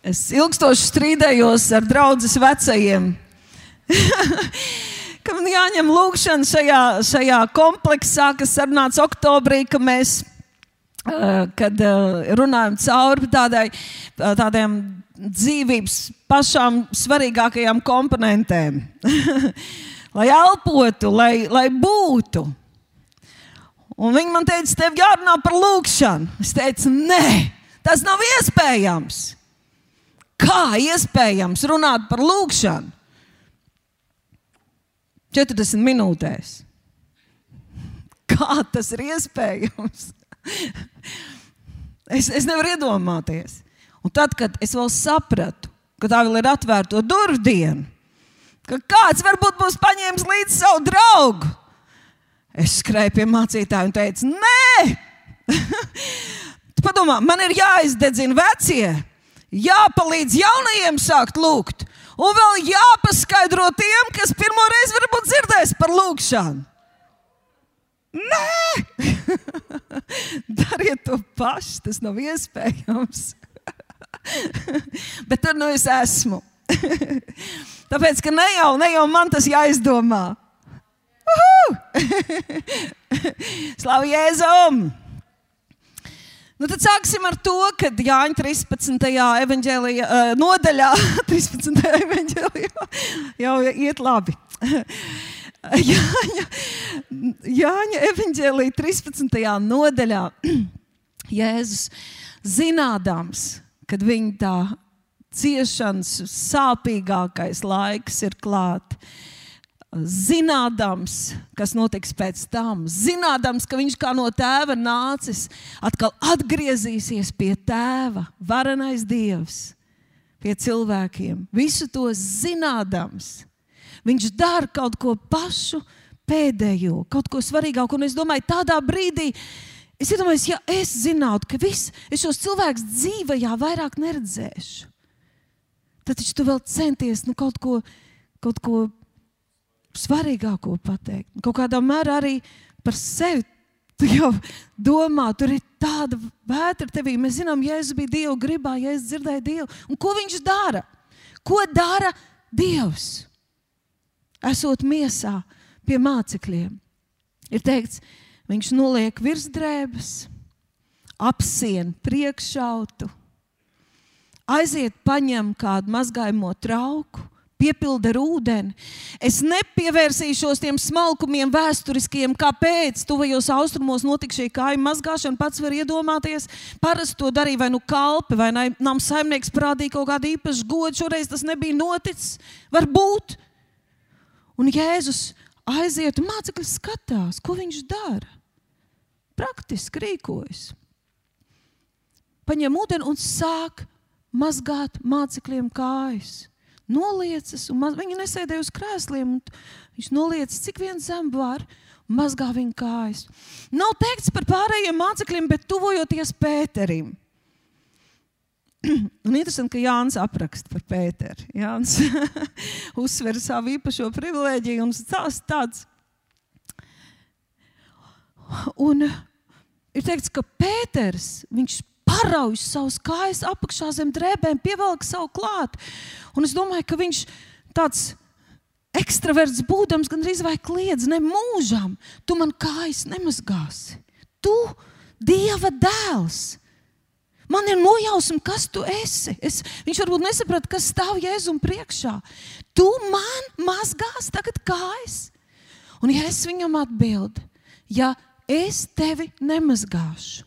Es ilgstoši strīdējos ar draugiem vecajiem. ka man jāņem lūkšana šajā, šajā kompleksā, kas sarunāts oktobrī, ka mēs, kad runājam cauri tādai, tādiem dzīvības pašām svarīgākajām komponentēm. lai elpotu, lai, lai būtu. Un viņi man teica, tev jārunā par lūgšanu. Es teicu, nē, tas nav iespējams. Kā iespējams runāt par lūgšanu? 40 minūtēs. Kā tas ir iespējams? es, es nevaru iedomāties. Un tad, kad es vēl sapratu, ka tā vēl ir atvērta durvju diena, ka kāds varbūt būs paņēmis līdzi savu draugu, Es skrēju pie mācītāja un teicu, nē, padomā, man ir jāizdedzina vecie, jāpalīdz jaunajiem sākt lūgt, un vēl jāpaskaidro tiem, kas pirmo reizi varbūt dzirdēs par lūgšanu. Nē, dariet to paši, tas nav iespējams. Bet tur nu es esmu. Tāpēc, ka ne jau, ne jau man tas jāizdomā. Slavu Jēzum! Nu, tad sāksim ar to, ka Jāņa 13. Evanģēlijā, uh, nodaļā, 13. evanģēlijā jau iet labi. Jāņa, Jāņa evanģēlijā 13. nodaļā Jēzus zinādams, kad viņa tā ciešanas sāpīgākais laiks ir klāts zinādams, kas notiks pēc tam, zinādams, ka viņš kā no tēva nācis, atkal atgriezīsies pie tēva, varenais dievs, pie cilvēkiem. Visu to zinādams, viņš dara kaut ko pašu pēdējo, kaut ko svarīgāku. Un es domāju, tādā brīdī. Es iedomājos, ja es zinātu, ka viss, es šos cilvēkus dzīvē vairāk neredzēšu, tad taču tu vēl centies nu, kaut ko, kaut ko svarīgāko pateikt. Kaut kādā mērā arī par sevi. Tu jau domā, tur ir tāda vētra tevī. Mēs zinām, Jēzus bija Dieva gribā, Jēzus dzirdēja Dievu. Un ko viņš dara? Ko dara Dievs? Esot miesā pie mācekļiem. Ir teikts, viņš noliek virsdrēbes, apsien priekšautu, aiziet, paņem kādu mazgājumu trauku piepilda ar ūdeni. Es nepievērsīšos tiem smalkumiem, vēsturiskiem, kāpēc tuvajos austrumos notika šī kāju mazgāšana. Pats var iedomāties, parasti to darīja vai nu kalpi, vai nama saimnieks parādīja kaut kādu īpašu godu. Šoreiz tas nebija noticis. Varbūt. Un Jēzus aiziet un mācekļi skatās, ko viņš dara. Praktiski rīkojas. Paņem ūdeni un sāk mazgāt mācekļiem kājas noliecas, un maz, viņi nesēdēja uz krēsliem. Viņš noliecas, cik vien zem var, mazgā viņa kājas. Nav teikts par pārējiem mācekļiem, bet tuvojoties Pēterim. Un interesanti, ka Jānis apraksta par Pēteru. Jānis uzsver savu īpašo privilēģiju un stāsta tāds. Un ir teikts, ka Pēters, viņš parauj savus kājas apakšā zem drēbēm, pievelk savu klāt. Un es domāju, ka viņš tāds ekstraverts būdams, gandrīz vai kliedz, ne mūžam, tu man kājas nemazgāsi. Tu, Dieva dēls! Man ir nojausma, kas tu esi. Es, viņš varbūt nesaprata, kas stāv Jēzum priekšā. Tu man mazgās tagad kājas. Un ja es viņam atbildu, ja es tevi nemazgāšu,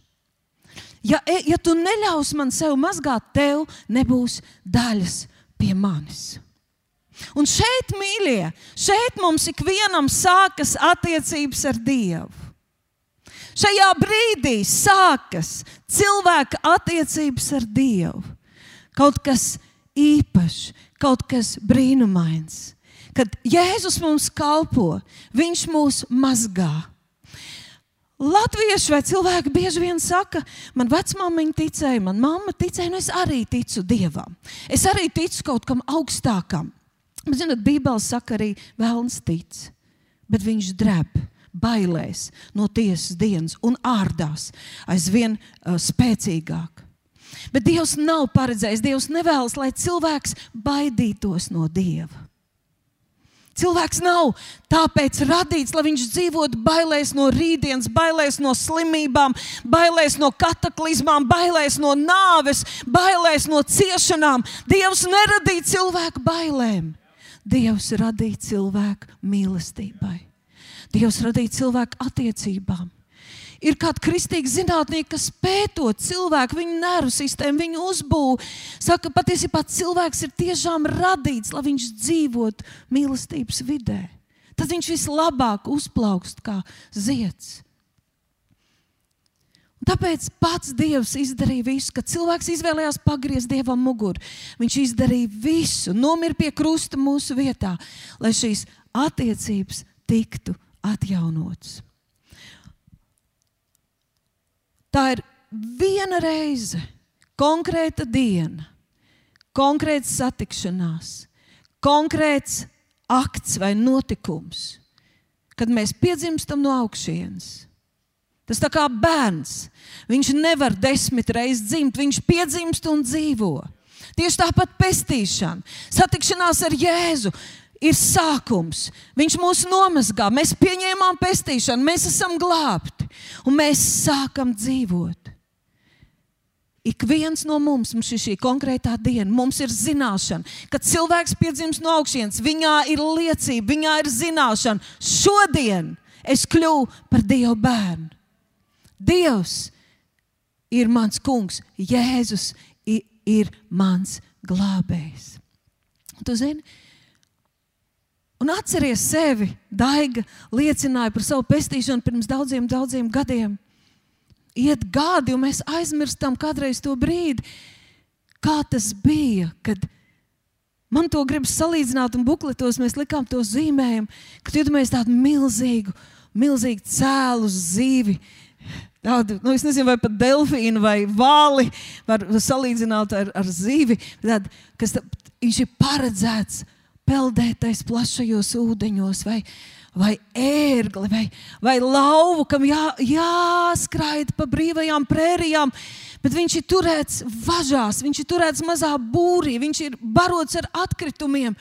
ja, e, ja tu neļaus man sev mazgāt, tev nebūs daļas pie manis. Un šeit, mīļie, šeit mums ikvienam sākas attiecības ar Dievu. Šajā brīdī sākas cilvēka attiecības ar Dievu. Kaut kas īpašs, kaut kas brīnumains. Kad Jēzus mums kalpo, Viņš mūs mazgā. Latvieši vai cilvēki bieži vien saka, man vecmāmiņa ticēja, man mamma ticēja, un es arī ticu Dievam. Es arī ticu kaut kam augstākam. Bet, zinot, Bībele saka, arī vēlns tic, bet viņš drēb, bailēs no tiesas dienas un ārdās aizvien uh, spēcīgāk. Bet Dievs nav paredzējis, Dievs nevēlas, lai cilvēks baidītos no Dieva. Cilvēks nav tāpēc radīts, lai viņš dzīvotu bailēs no rītdienas, bailēs no slimībām, bailēs no kataklizmām, bailēs no nāves, bailēs no ciešanām. Dievs neradīja cilvēku bailēm. Dievs radīja cilvēku mīlestībai. Dievs radīja cilvēku attiecībām ir kādi kristīgi zinātnieki, kas pētot cilvēku, viņu nervu sistēmu, viņu uzbūvi. Saka, ka patiesībā cilvēks ir tiešām radīts, lai viņš dzīvotu mīlestības vidē. Tad viņš vislabāk uzplaukst kā zieds. Tāpēc pats Dievs izdarīja visu, kad cilvēks izvēlējās pagriezt dievam muguru. Viņš izdarīja visu, nomira pie krusta mūsu vietā, lai šīs attiecības tiktu atjaunotas. Tā ir viena reize, konkrēta diena, konkrēta satikšanās, konkrēts akts vai notikums, kad mēs piedzimstam no augšas. Tas tā kā bērns. Viņš nevar desmit reizes dzimt, viņš piedzimst un dzīvo. Tieši tāpat pestīšana, satikšanās ar Jēzu ir sākums. Viņš mūs nomazgā, mēs pieņēmām pestīšanu, mēs esam glābti un mēs sākam dzīvot. Ik viens no mums, mums ir šī konkrētā diena, mums ir zināšana, ka cilvēks piedzimst no augšas, viņā ir liecība, viņā ir zināšana. Šodien es kļuvu par Dieva bērnu. Dievs ir mans kungs, Jēzus ir mans glābējs. Tu zini, Un atceries sevi, Daiga liecināja par savu pestīšanu pirms daudziem, daudziem gadiem. Iet gadi, un mēs aizmirstam kādreiz to brīdi, kā tas bija, kad man to gribas salīdzināt, un bukletos mēs likām to zīmējumu, kad iedomājamies tādu milzīgu, milzīgu cēlu zīvi. Tādu, nu, es nezinu, vai pat delfīnu vai vāli var salīdzināt ar, ar zīvi, tad, kas tā, viņš ir paredzēts peldētais plašajos ūdeņos, vai, vai ērgli, vai, vai lauvu, kam jā, jāskraida pa brīvajām prērijām. Bet viņš ir turēts važās, viņš ir turēts mazā būrī, viņš ir barots ar atkritumiem.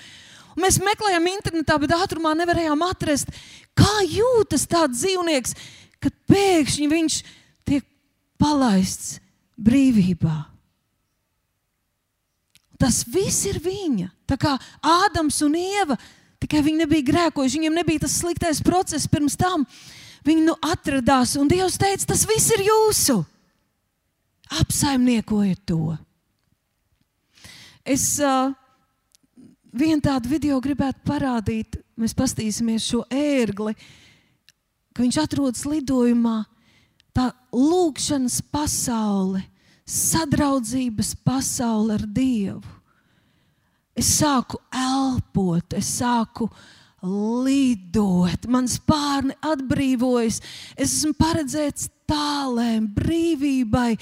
Un mēs meklējām internetā, bet ātrumā nevarējām atrast, kā jūtas tāds dzīvnieks, kad pēkšņi viņš tiek palaists brīvībā. Tas viss ir viņa. Tā kā Ādams un Ieva, tikai viņi nebija grēkojuši, viņiem nebija tas sliktais process pirms tam. Viņi nu atradās, un Dievs teica, tas viss ir jūsu. Apsaimniekojiet to. Es uh, vienu tādu video gribētu parādīt. Mēs paskatīsimies šo ērgli, ka viņš atrodas lidojumā. Tā lūkšanas pasaule sadraudzības pasauli ar Dievu. Es sāku elpot, es sāku lidot, mans pārni atbrīvojas, es esmu paredzēts tālēm, brīvībai.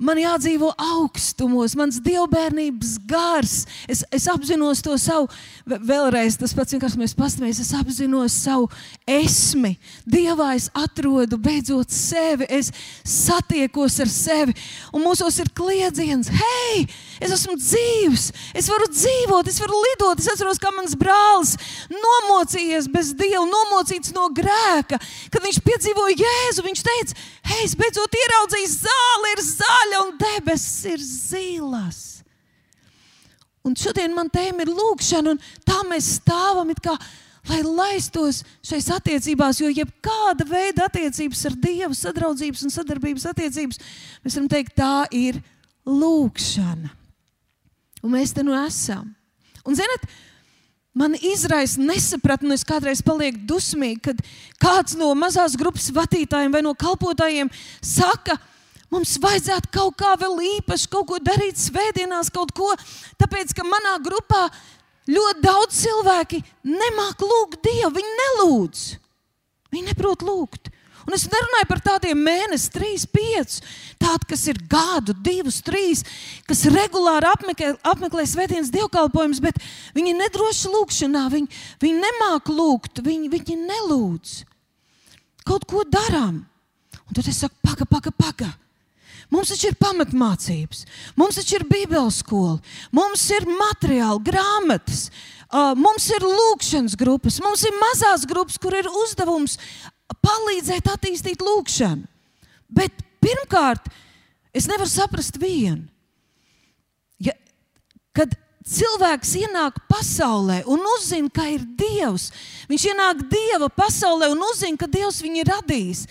Man jādzīvo augstumos, mans dievbijības gars. Es, es apzinos to savu, vēlreiz tas pats vienkārši mēs paskatāmies, es apzinos savu esmi. Dievā es atrodu beidzot sevi, es satiekos ar sevi. Un mūsos ir kliedziens, hei, es esmu dzīvs, es varu dzīvot, es varu lidot. Es atceros, kā mans brālis nomocījies bez dieva, nomocīts no grēka. Kad viņš piedzīvoja Jēzu, viņš teica, hei, es beidzot ieraudzīju zāli, ir zāle zaļa un debesis ir zilas. Un šodien man tēma ir lūkšana, un tā mēs stāvam it kā. Lai laistos šajās attiecībās, jo jebkāda veida attiecības ar Dievu, sadraudzības un sadarbības attiecības, mēs varam teikt, tā ir lūkšana. Un mēs te nu esam. Un, zinot, man izraisa nesapratni, es kādreiz palieku dusmīgi, kad kāds no mazās grupas vadītājiem vai no kalpotājiem saka, ka Mums vajadzētu kaut kā vēl īpaši, kaut ko darīt svētdienās, kaut ko. Tāpēc, ka manā grupā ļoti daudz cilvēki nemāk lūgt Dievu. Viņi nelūdz. Viņi neprot lūgt. Un es nerunāju par tādiem mēnešiem, trīs, piecus, tādiem, kas ir gadu, divus, trīs, kas regulāri apmeklē, apmeklē svētdienas dievkalpojumus, bet viņi nedroši lūgšanā, viņi, viņi nemāk lūgt, viņi, viņi nelūdz. Kaut ko darām. Un tad es saku, paga, paga, paga. Mums taču ir pamatmācības, mums taču ir Bībeles skola, mums ir materiāli, grāmatas, mums ir lūkšanas grupas, mums ir mazās grupas, kur ir uzdevums palīdzēt attīstīt lūkšanu. Bet pirmkārt, es nevaru saprast vienu. Ja, kad cilvēks ienāk pasaulē un uzzina, ka ir Dievs, viņš ienāk Dieva pasaulē un uzzina, ka Dievs viņu ir radījis.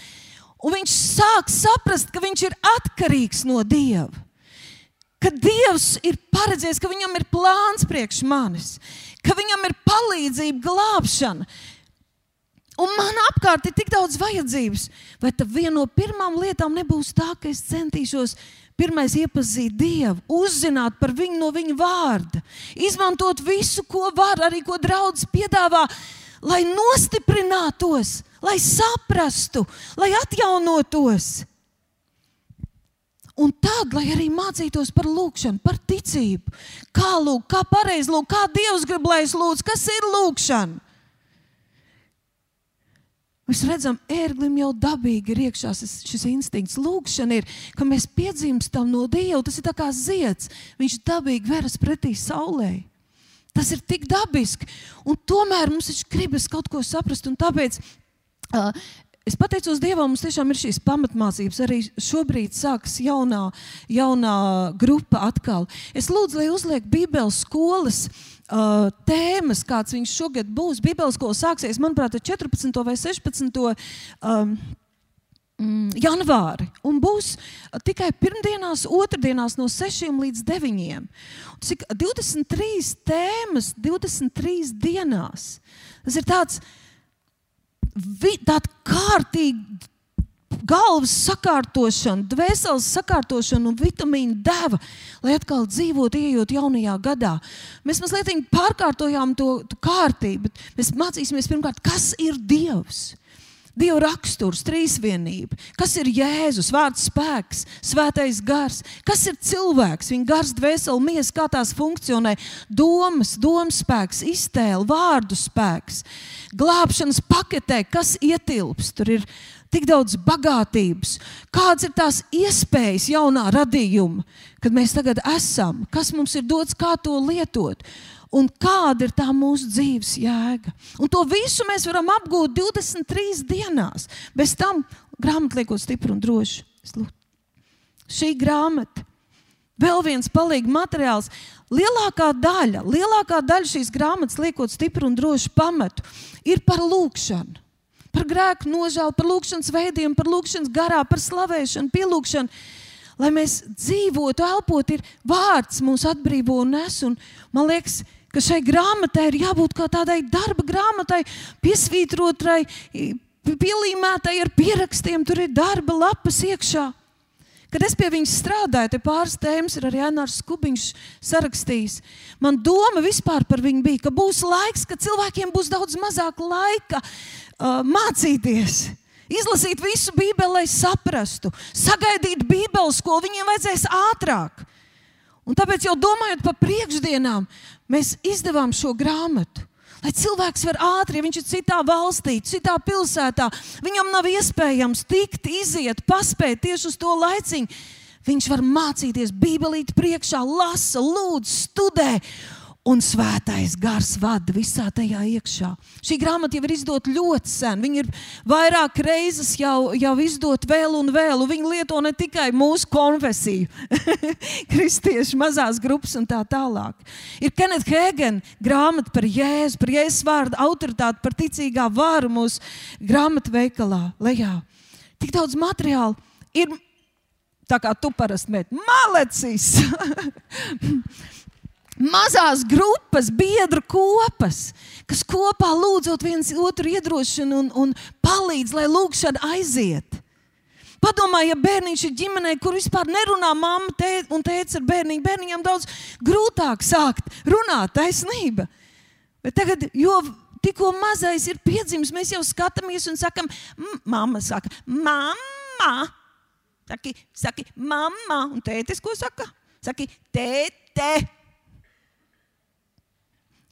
Un viņš sāk saprast, ka viņš ir atkarīgs no Dieva. Ka Dievs ir paredzējis, ka viņam ir plāns priekš manis, ka viņam ir palīdzība, glābšana. Un man apkārt ir tik daudz vajadzības. Vai tad viena no pirmām lietām nebūs tā, ka es centīšos pirmais iepazīt Dievu, uzzināt par viņu no viņa vārda, izmantot visu, ko var, arī ko draudzes piedāvā, lai nostiprinātos, lai saprastu, lai atjaunotos. Un tad, lai arī mācītos par lūgšanu, par ticību, kā lūgt, kā pareizi lūgt, kā Dievs grib, lai es lūdzu, kas ir lūgšana. Mēs redzam, ērglim jau dabīgi ir iekšā šis, šis instinkts. Lūkšana ir, ka mēs piedzimstam no Dieva. Tas ir kā zieds. Viņš dabīgi veras pretī saulē. Tas ir tik dabiski. Un tomēr mums taču gribas kaut ko saprast. Tāpēc uh, es pateicos Dievam, mums tiešām ir šīs pamatmācības. Arī šobrīd sākas jaunā, jaunā grupa atkal. Es lūdzu, lai uzliek Bībeles skolas. Uh, tēmas, kāds viņš šogad būs. Bībeles skola sāksies, manuprāt, ar 14. vai 16. Um, mm, janvāri. Un būs tikai pirmdienās, otrdienās no 6 līdz 9. Cik 23 tēmas, 23 dienās. Tas ir tāds vi, kārtīgi galvas sakārtošana, dvēseles sakārtošana un vitamīnu deva, lai atkal dzīvotu, ejot jaunajā gadā. Mēs mazliet pārkārtojām to, to kārtību, bet mēs mācīsimies pirmkārt, kas ir Dievs. Dieva raksturs, trīsvienība, kas ir Jēzus, vārds spēks, svētais gars, kas ir cilvēks, viņa gars, dvēsele, miesa, kā tās funkcionē, domas, domas spēks, iztēle, vārdu spēks, glābšanas paketē, kas ietilps. Tur ir tik daudz bagātības, kādas ir tās iespējas jaunā radījuma, kad mēs tagad esam, kas mums ir dots, kā to lietot un kāda ir tā mūsu dzīves jēga. Un to visu mēs varam apgūt 23 dienās. Bez tam grāmatā liekot stipri un droši. Šī grāmata, vēl viens palīgs materiāls. Lielākā daļa, lielākā daļa šīs grāmatas, liekot stipri un droši pamatu, ir par lūkšanu. Par grēku nožēlu, par lūkšanas veidiem, par lūkšanas garā, par slavēšanu, pielūgšanu lai mēs dzīvotu, elpotu, ir vārds mūs atbrīvo un nes. Un, man liekas, ka šai grāmatai ir jābūt kā tādai darba grāmatai, piesvītrotai, pielīmētai ar pierakstiem. Tur ir darba lapas iekšā. Kad es pie viņas strādāju, te pāris tēmas ir arī Anārs Kubiņš sarakstījis. Man doma vispār par viņu bija, ka būs laiks, kad cilvēkiem būs daudz mazāk laika uh, mācīties. Izlasīt visu Bībeli, lai saprastu, sagaidīt Bībeles skolu, viņiem vajadzēs ātrāk. Un tāpēc, jau domājot par priekšdienām, mēs izdevām šo grāmatu. Lai cilvēks var ātri, ja viņš ir citā valstī, citā pilsētā, viņam nav iespējams tikt, iziet, paspēt tieši uz to laiciņu. Viņš var mācīties, Bībelīt priekšā, lasa, lūdz, studē un svētais gars vada visā tajā iekšā. Šī grāmata jau ir izdota ļoti sen. Viņa ir vairāk reizes jau, jau izdota vēl un vēl. Viņa lieto ne tikai mūsu konfesiju, kristiešu mazās grupas un tā tālāk. Ir Kenita Hēgena grāmata par Jēzu, par Jēzus vārdu autoritāti, par ticīgā varu mūsu grāmatu veikalā. Lejā. Tik daudz materiālu ir. Tā kā tu parasti met malecis. mazās grupas, biedru kopas, kas kopā lūdzot viens otru iedrošina un, un palīdz, lai lūgšana aiziet. Padomājiet, ja bērniņš ir ģimenē, kur vispār nerunā mamma tē, un tēvs ar bērniņu. Bērniņam daudz grūtāk sākt runāt, taisnība. Bet tagad, jo tikko mazais ir piedzimis, mēs jau skatāmies un sakam, mamma saka, mamma. Saki, saki, mamma, un tētis ko saka? Saki, tēte.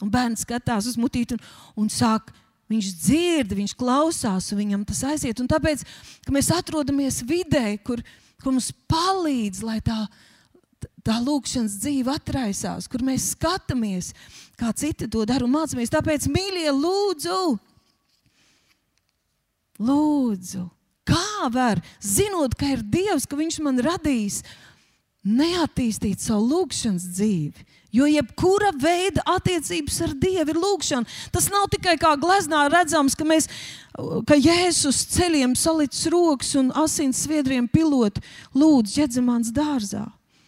Un bērns skatās uz mutīti un, un sāk. Viņš dzird, viņš klausās, un viņam tas aiziet. Un tāpēc, mēs atrodamies vidē, kur kur mums palīdz, lai tā, tā lūkšanas dzīve atraisās, kur mēs skatāmies, kā citi to dara un mācāmies. Tāpēc, mīļie, lūdzu, lūdzu, kā var, zinot, ka ir Dievs, ka Viņš man radīs, neattīstīt savu lūkšanas dzīvi. Jo jebkura veida attiecības ar Dievu ir lūkšana. Tas nav tikai kā gleznā redzams, ka, mēs, ka Jēzus ceļiem salicis rokas un asins sviedriem pilot lūdzu ģedzamāns dārzā.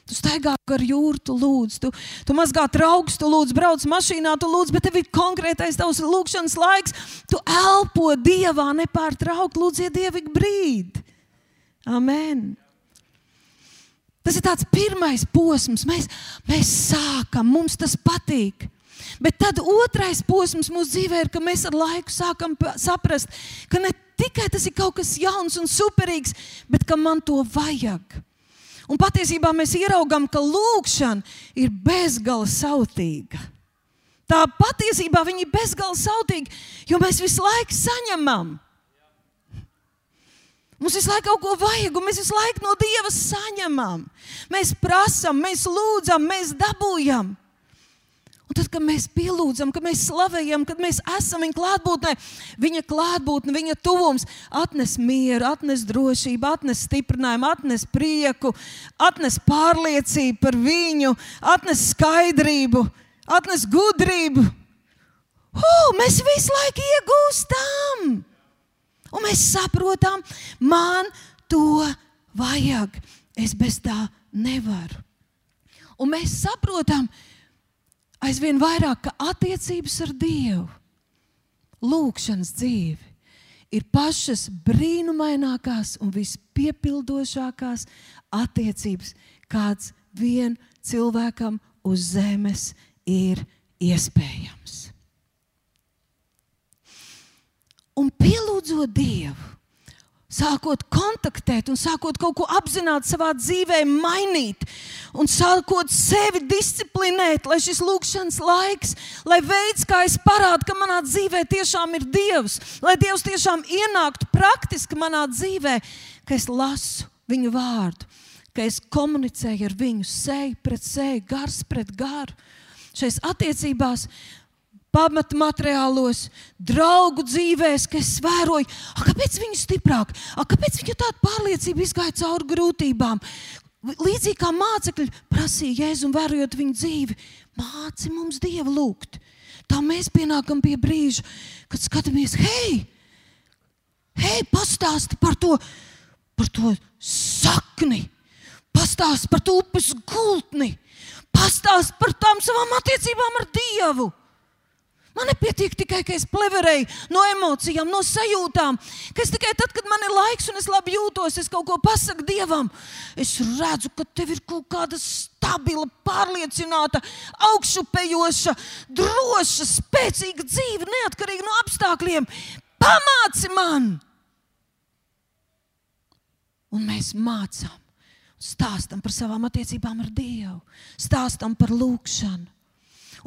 Tu staigā gar jūru, tu lūdz, tu, tu mazgā trauks, tu lūdz, brauc mašīnā, tu lūdz, bet tev ir konkrētais tavs lūkšanas laiks. Tu elpo Dievā nepārtraukti, lūdziet Dievu brīdi. Amen. Tas ir tāds pirmais posms. Mēs, mēs sākam, mums tas patīk. Bet tad otrais posms mūsu dzīvē ir, ka mēs ar laiku sākam saprast, ka ne tikai tas ir kaut kas jauns un superīgs, bet ka man to vajag. Un patiesībā mēs ieraugām, ka lūkšana ir bezgala sautīga. Tā patiesībā viņa ir bezgala sautīga, jo mēs visu laiku saņemam. Mums visu laiku kaut ko vajag, un mēs visu laiku no Dieva saņemam. Mēs prasām, mēs lūdzam, mēs dabūjam. Un tad, kad mēs pielūdzam, kad mēs slavējam, kad mēs esam viņa klātbūtnē, viņa klātbūtne, viņa tuvums atnes mieru, atnes drošību, atnes stiprinājumu, atnes prieku, atnes pārliecību par viņu, atnes skaidrību, atnes gudrību. Uh, mēs visu laiku iegūstam! Un mēs saprotam, man to vajag. Es bez tā nevaru. Un mēs saprotam aizvien vairāk, ka attiecības ar Dievu, lūkšanas dzīve, ir pašas brīnumainākās un vispiepildošākās attiecības, kāds vien cilvēkam uz zemes ir iespējams. Un pielūdzot Dievu. Sākot kontaktēt, un sākot kaut ko apzināti savā dzīvē, mainīt, un sākot sevi disciplinēt, lai šis lūkšanas laiks, lai veids, kā es parādu, ka manā dzīvē tiešām ir Dievs, lai Dievs tiešām ienāktu praktiski manā dzīvē, ka es lasu viņu vārdu, ka es komunicēju ar viņu seju pret seju, gars pret garu. Šais attiecībās pamatmateriālos, draugu dzīvēs, kas vēroja, a, kāpēc viņi ir stiprāki, a, kāpēc viņi tāda pārliecība izgāja cauri grūtībām. Līdzīgi kā mācekļi prasīja Jēzu un vērojot viņu dzīvi, māci mums Dievu lūgt. Tā mēs pienākam pie brīža, kad skatāmies, hei, hei pastāsti par to, par to sakni, pastāsti par to upes gultni, pastāsti par tām savām attiecībām ar Dievu. Man nepietiek tikai, ka es pleverēju no emocijām, no sajūtām, ka es tikai tad, kad man ir laiks un es labi jūtos, es kaut ko pasaku Dievam. Es redzu, ka tev ir kaut kāda stabila, pārliecināta, augšupejoša, droša, spēcīga dzīve, neatkarīga no apstākļiem. Pamāci man! Un mēs mācām, stāstam par savām attiecībām ar Dievu, stāstam par lūgšanu.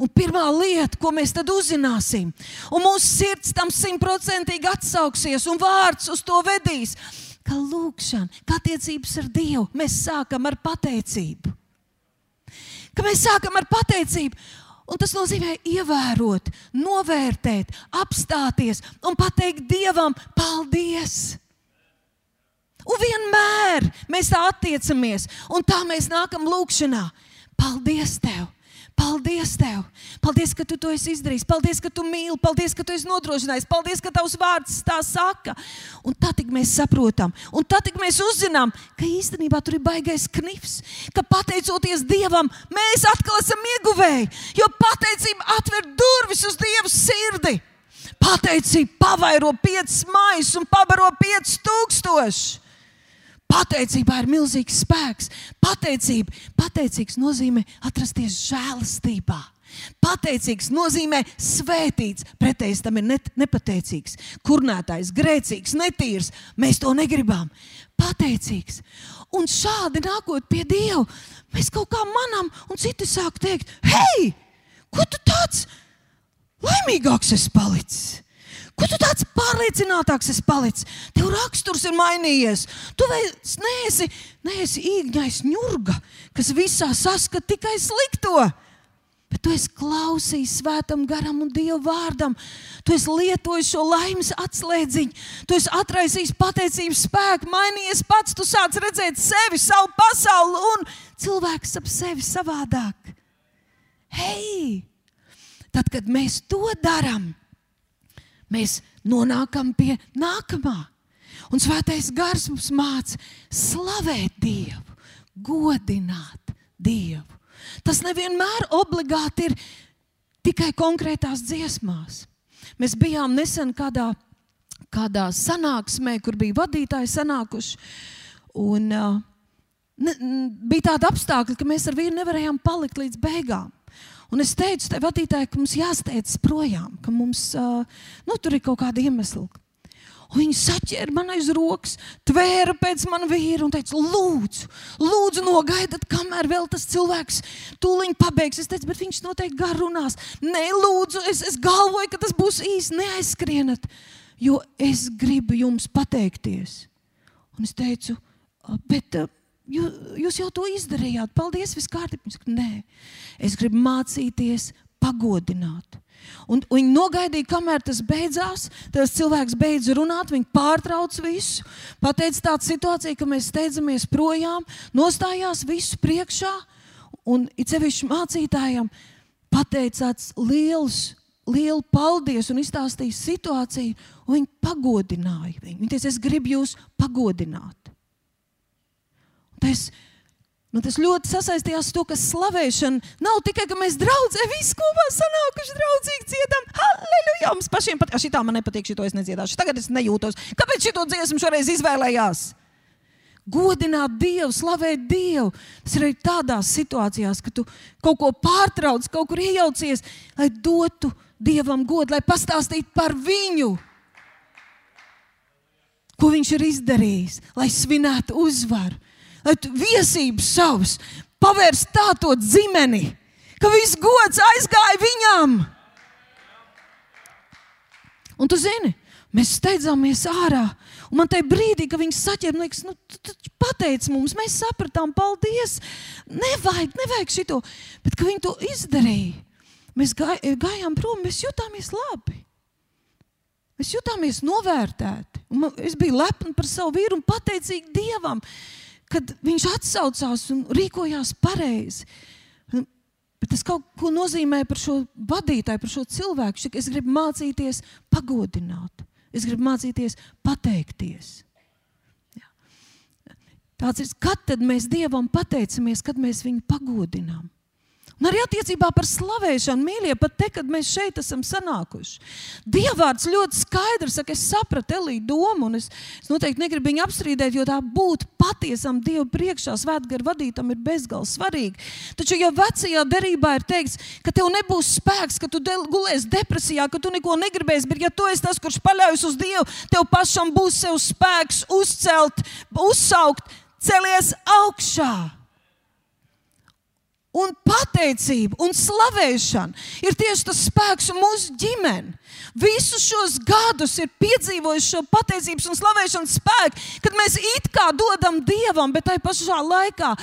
Un pirmā lieta, ko mēs tad uzzināsim, un mūsu sirds tam simtprocentīgi atsauksies, un vārds uz to vedīs, ka lūkšana, kā attiecības ar Dievu, mēs sākam ar pateicību. Ka mēs sākam ar pateicību, un tas nozīmē ievērot, novērtēt, apstāties un pateikt Dievam paldies. Un vienmēr mēs tā attiecamies, un tā mēs nākam lūkšanā. Paldies Tev! Paldies, Tev! Paldies, ka Tu to esi izdarījis. Paldies, ka Tu mīli. Paldies, ka Tu esi nodrošinājis. Paldies, ka Tavs vārds tā saka. Un tad mēs saprotam, un tad mēs uzzinām, ka īstenībā tur ir baigais knifs. Ka pateicoties Dievam, mēs atkal esam ieguvēji. Jo pateicība atver durvis uz Dieva sirdi. Pateicība pavairo piecas maijas un pabaro piecus tūkstošus. Pateicībā ir milzīgs spēks. Pateicība, pateicīgs nozīmē atrasties žēlastībā. Pateicīgs nozīmē svētīts, pretējs tam ir net, nepateicīgs, kurnētājs, grēcīgs, netīrs. Mēs to negribam. Pateicīgs. Un šādi nākot pie Dieva, mēs kaut kā manām, un citi sāk teikt, hei, ko tu tāds laimīgāks esi palicis? Ko tu tāds pārliecinātāks esi palicis? Tev raksturs ir mainījies. Tu vairs neesi, neesi īņķis ņurga, kas visā saskat tikai slikto. Bet tu esi klausījis svētam garam un dievu vārdam. Tu esi lietojis šo laimes atslēdziņu, tu esi atraisījis pateicības spēku, mainījies pats. Tu sāc redzēt sevi, savu pasauli un cilvēku ap sevi savādāk. Hei! Tad, kad mēs to darām, mēs nonākam pie nākamā. Un svētais gars mums māca slavēt Dievu, godināt Dievu. Tas nevienmēr obligāti ir tikai konkrētās dziesmās. Mēs bijām nesen kādā, kādā sanāksmē, kur bija vadītāji sanākuši. Un, uh, ne, bija tāda apstākļa, ka mēs ar vienu nevarējām palikt līdz beigām. Un es teicu, tai vadītājai, ka mums jāsteidzas projām, ka mums uh, nu, tur ir kaut kāda iemesla. Un viņa saķēra man aiz rokas, tvēra pēc manas vīra un teica, lūdzu, lūdzu nogaidiet, kamēr vēl tas cilvēks tūlīt pabeigs. Es teicu, bet viņš noteikti gar runās. Nē, lūdzu, es, es galvoju, ka tas būs īsti neaizskrienat, jo es gribu jums pateikties. Un es teicu, bet. Jūs, jūs jau to izdarījāt. Paldies, viss kārtībā. Viņš saka, nē, es gribu mācīties pagodināt. Un, un viņi nogaidīja, kamēr tas beidzās. Tas cilvēks beidz runāt, viņi pārtrauc visu. Pateica tādu situāciju, ka mēs steidzamies projām, nostājās visu priekšā. Un it sevišķi mācītājiem pateica tāds liels, lielu paldies un izstāstīja situāciju. Un viņi pagodināja viņu. Viņi teica, es gribu jūs pagodināt. Tas, nu, tas ļoti sasaistījās ar to, ka slavēšana nav tikai, ka mēs draudzē visi kopā sanākuši draudzīgi dziedam. Halleluja! Mums pašiem patīk, šī tā man nepatīk, šī to es nedziedāšu. Tagad es nejūtos. Kāpēc šī to dziesmu šoreiz izvēlējās? Godināt Dievu, slavēt Dievu. Tas ir arī tādās situācijās, ka tu kaut ko pārtrauc, kaut kur iejaucies, lai dotu Dievam godu, lai pastāstītu par viņu ko viņš ir izdarījis, lai svinētu uzvaru viesības savus pavērst tā to dzimeni, ka viss gods aizgāja viņam. Un tu zini, mēs steidzāmies ārā. Un man tajā brīdī, kad viņi saķēra, liekas, nu, pateic mums, mēs sapratām, paldies. Nevajag, nevajag šito. Bet, viņi to izdarīja, mēs gāj, gājām prom, mēs jutāmies labi. Mēs jutāmies novērtēti. Un man, es biju lepna par savu vīru un pateicīga Dievam kad viņš atsaucās un rīkojās pareizi. Bet tas kaut ko nozīmē par šo vadītāju, par šo cilvēku. Es gribu mācīties pagodināt, es gribu mācīties pateikties. Jā. Tāds ir, kad mēs Dievam pateicamies, kad mēs viņu pagodinām. Un arī attiecībā par slavēšanu, mīļie, pat te, kad mēs šeit esam sanākuši. Dievvvārds ļoti skaidrs saka, es sapratu Elīdu domu, un es, es noteikti negribu viņu apstrīdēt, jo tā būt patiesam Dievu priekšā, svētgaru vadītam, ir bezgalīgi svarīgi. Taču jau vecajā derībā ir teikts, ka tev nebūs spēks, ka tu gulēsi depresijā, ka tu neko negribēsi, bet ja tu esi tas, kurš paļaujas uz Dievu, tev pašam būs sev spēks uzcelt, uzsaukt, celies augšā un pateicība un slavēšana ir tieši tas spēks mūsu ģimene. Visus šos gadus ir piedzīvojuši šo pateicības un slavēšanas spēku, kad mēs it kā dodam dievam, bet tai pašā laikā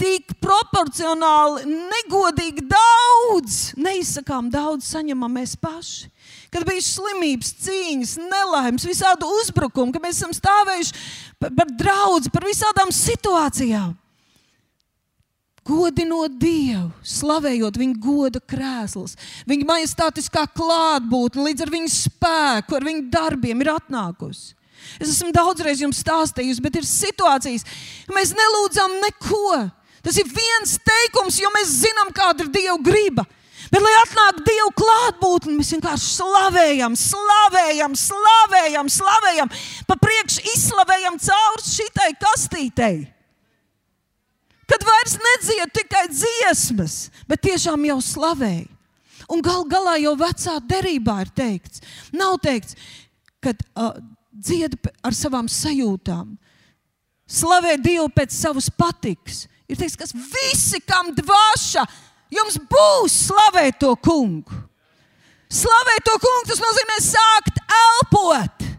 tik proporcionāli, negodīgi daudz, neizsakām daudz, saņemam mēs paši. Kad bija slimības, cīņas, nelaimes, visādi uzbrukumi, kad mēs esam stāvējuši par, par draugu, par visādām situācijām godinot Dievu, slavējot viņa goda krēslus, viņa majestātiskā klātbūtne, līdz ar viņa spēku, ar viņa darbiem ir atnākusi. Es esmu daudzreiz jums stāstījusi, bet ir situācijas, ka mēs nelūdzam neko. Tas ir viens teikums, jo mēs zinām, kāda ir Dieva griba. Bet, lai atnāktu Dieva klātbūtne, mēs vienkārši slavējam, slavējam, slavējam, slavējam, pa priekšu izslavējam cauri šitai kastītei kad vairs nedzied tikai dziesmas, bet tiešām jau slavēja. Un gal galā jau vecā derībā ir teikts, nav teikts, ka uh, dzied ar savām sajūtām, slavē Dievu pēc savas patikas. Ir teikts, ka visi, kam dvāša, jums būs slavēt to kungu. Slavēt to kungu, tas nozīmē sākt elpot.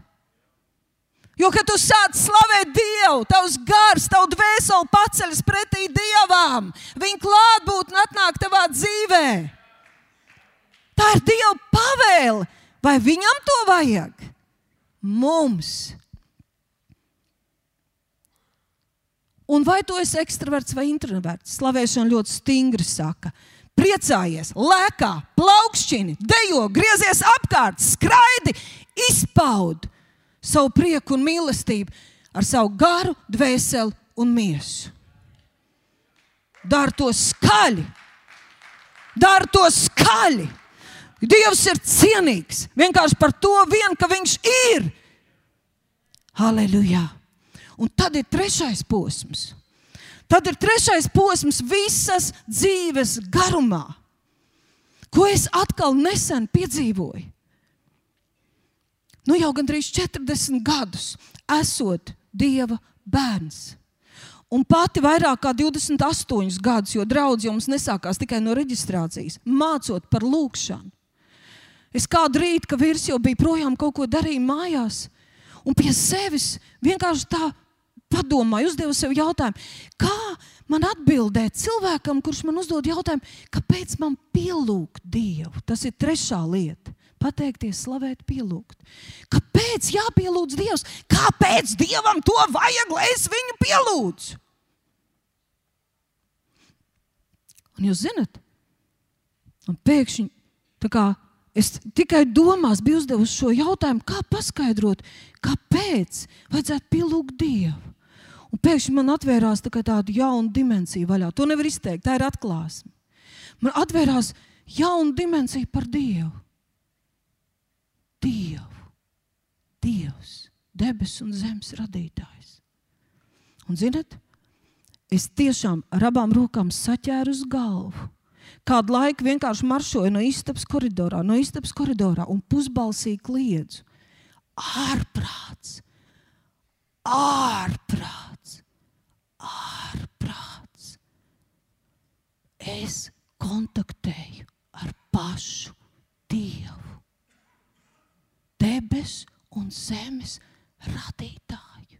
Jo, kad tu sāc slavēt Dievu, tavs gars, tavu dvēseli paceļas pretī Dievam, viņa klātbūtne atnāk tavā dzīvē. Tā ir Dieva pavēle. Vai viņam to vajag? Mums. Un vai tu esi ekstraverts vai introverts? Slavēšana ļoti stingri saka. Priecājies, lēkā, plaukšķini, dejo, griezies apkārt, skraidi, izpaudi savu prieku un mīlestību ar savu garu, dvēseli un miesu. Dari to skaļi, dari to skaļi. Dievs ir cienīgs vienkārši par to, vien, ka Viņš ir. Halleluja! Un tad ir trešais posms. Tad ir trešais posms visas dzīves garumā, ko es atkal nesen piedzīvoju nu jau gandrīz 40 gadus esot Dieva bērns. Un pati vairāk kā 28 gadus, jo draugs jums nesākās tikai no reģistrācijas, mācot par lūgšanu. Es kādu rītu, ka vīrs jau bija projām kaut ko darījis mājās, un pie sevis vienkārši tā padomāju, uzdevu sev jautājumu, kā man atbildēt cilvēkam, kurš man uzdod jautājumu, kāpēc man pielūgt Dievu? Tas ir trešā lieta pateikties, slavēt, pielūgt. Kāpēc jāpielūdz Dievs? Kāpēc Dievam to vajag, lai es viņu pielūdzu? Un jūs zinat, un pēkšņi kā, es tikai domās biju uzdevusi šo jautājumu, kā paskaidrot, kāpēc vajadzētu pielūgt Dievu. Un pēkšņi man atvērās tā tāda jauna dimensija vaļā. To nevar izteikt, tā ir atklāsme. Man atvērās jauna dimensija par Dievu. Dievu. Dievs, debesu un zemes radītājs. Un, zinot, es tiešām ar abām rokām saķēru uz galvu. Kādu laiku vienkārši maršoju no istabas koridorā, no istabas koridorā un pusbalsīgi kliedzu. Ārprāts, ārprāts, ārprāts. Es kontaktēju ar pašu Dievu debesu un zemes radītāju,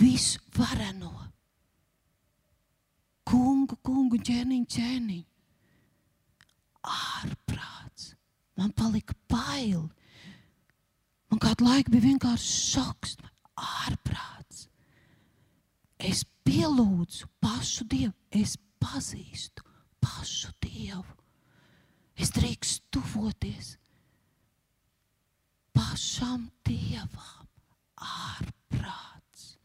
visu vareno, kungu, kungu, ķēniņu, ķēniņu. Ārprāts, man palika bail. Man kādu laiku bija vienkārši šoks, ārprāts. Es pielūdzu pašu Dievu, es pazīstu pašu Dievu. Es drīkstu tuvoties pašam dievam ārprāts.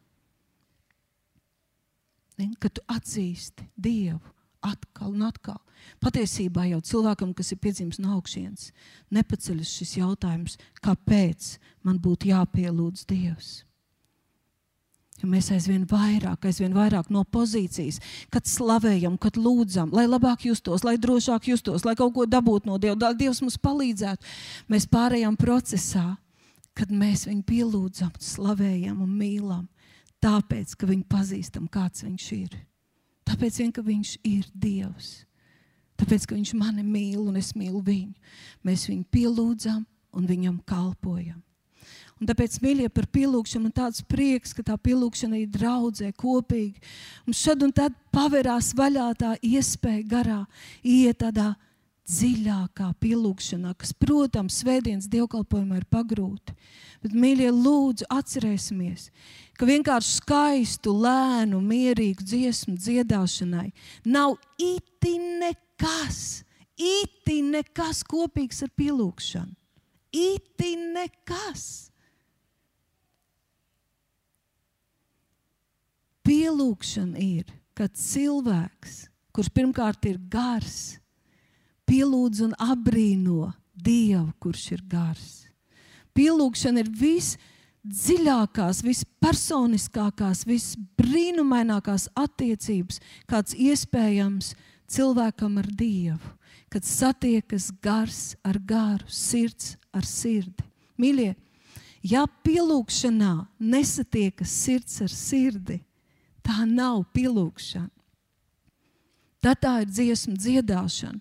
Kad tu atzīsti Dievu atkal un atkal, patiesībā jau cilvēkam, kas ir piedzimis no augšas, nepaceļas šis jautājums, kāpēc man būtu jāpielūdz Dievs. Ja mēs aizvien vairāk, aizvien vairāk no pozīcijas, kad slavējam, kad lūdzam, lai labāk justos, lai drošāk justos, lai kaut ko dabūtu no Dieva, lai Dievs mums palīdzētu. Mēs pārējām procesā, kad mēs viņu pielūdzam, slavējam un mīlam, tāpēc, ka viņu pazīstam, kāds viņš ir. Tāpēc, vien, ka viņš ir Dievs. Tāpēc, ka viņš mani mīl un es mīlu viņu. Mēs viņu pielūdzam un viņam kalpojam. Un tāpēc, mīļie, par pielūgšanu man tāds prieks, ka tā pielūgšana ir draudzē, kopīgi. Un šad un tad pavērās vaļā tā iespēja garā, iet tādā dziļākā pielūgšanā, kas, protams, svētdienas dievkalpojumā ir pagrūti. Bet, mīļie, lūdzu, atcerēsimies, ka vienkārši skaistu, lēnu, mierīgu dziesmu dziedāšanai nav iti nekas, iti nekas kopīgs ar pielūgšanu. Iti nekas. Pielūgšana ir, kad cilvēks, kurš pirmkārt ir gars, pielūdz un apbrīno Dievu, kurš ir gars. Pielūgšana ir visdziļākās, vispersoniskākās, visbrīnumainākās attiecības, kāds iespējams cilvēkam ar Dievu, kad satiekas gars ar garu, sirds ar sirdi. Mīļie, ja pielūgšanā nesatiekas sirds ar sirdi, Tā nav pielūgšana. Tad tā ir dziesmu dziedāšana.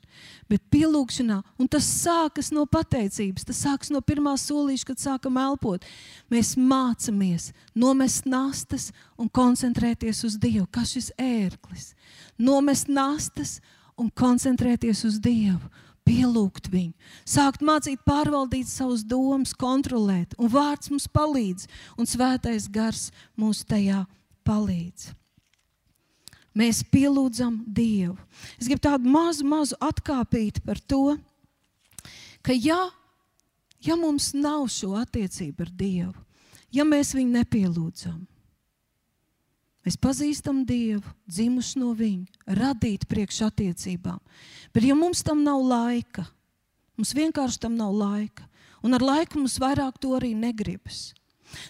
Bet pielūgšanā, un tas sākas no pateicības, tas sākas no pirmā solīša, kad sākam elpot. Mēs mācāmies nomest nastas un koncentrēties uz Dievu, kā šis ērklis. Nomest nastas un koncentrēties uz Dievu pielūgt viņu, sākt mācīt, pārvaldīt savus domas, kontrolēt, un vārds mums palīdz, un svētais gars mums tajā palīdz. Mēs pielūdzam Dievu. Es gribu tādu mazu, mazu atkāpīt par to, ka ja, ja mums nav šo attiecību ar Dievu, ja mēs viņu nepielūdzam, Mēs pazīstam Dievu, dzimuši no Viņa, radīti priekš attiecībām. Bet, ja mums tam nav laika, mums vienkārši tam nav laika, un ar laiku mums vairāk to arī negribas.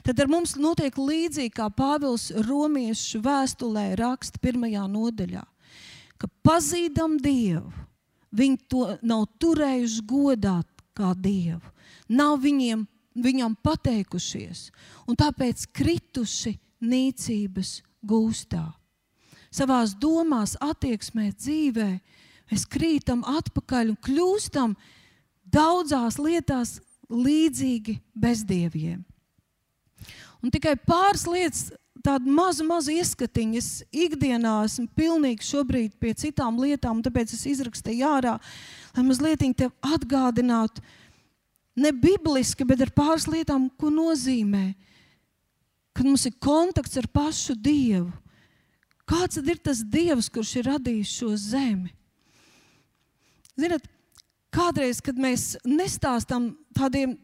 Tad ar mums notiek līdzīgi kā Pāvils Romiešu vēstulē raksta pirmajā nodaļā, ka pazīdam Dievu, viņi to nav turējuši godā kā Dievu, nav viņiem, viņam pateikušies, un tāpēc krituši nīcības gūstā. Savā domās, attieksmē, dzīvē mēs krītam atpakaļ un kļūstam daudzās lietās līdzīgi bezdieviem. Un tikai pāris lietas, tādu mazu, mazu ieskatiņu. Es ikdienā esmu pilnīgi šobrīd pie citām lietām, tāpēc es izrakstīju ārā, lai mazliet te atgādinātu, ne bibliski, bet ar pāris lietām, ko nozīmē kad mums ir kontakts ar pašu Dievu. Kāds ir tas Dievs, kurš ir radījis šo zemi? Ziniet, kādreiz, kad mēs nestāstām tādiem,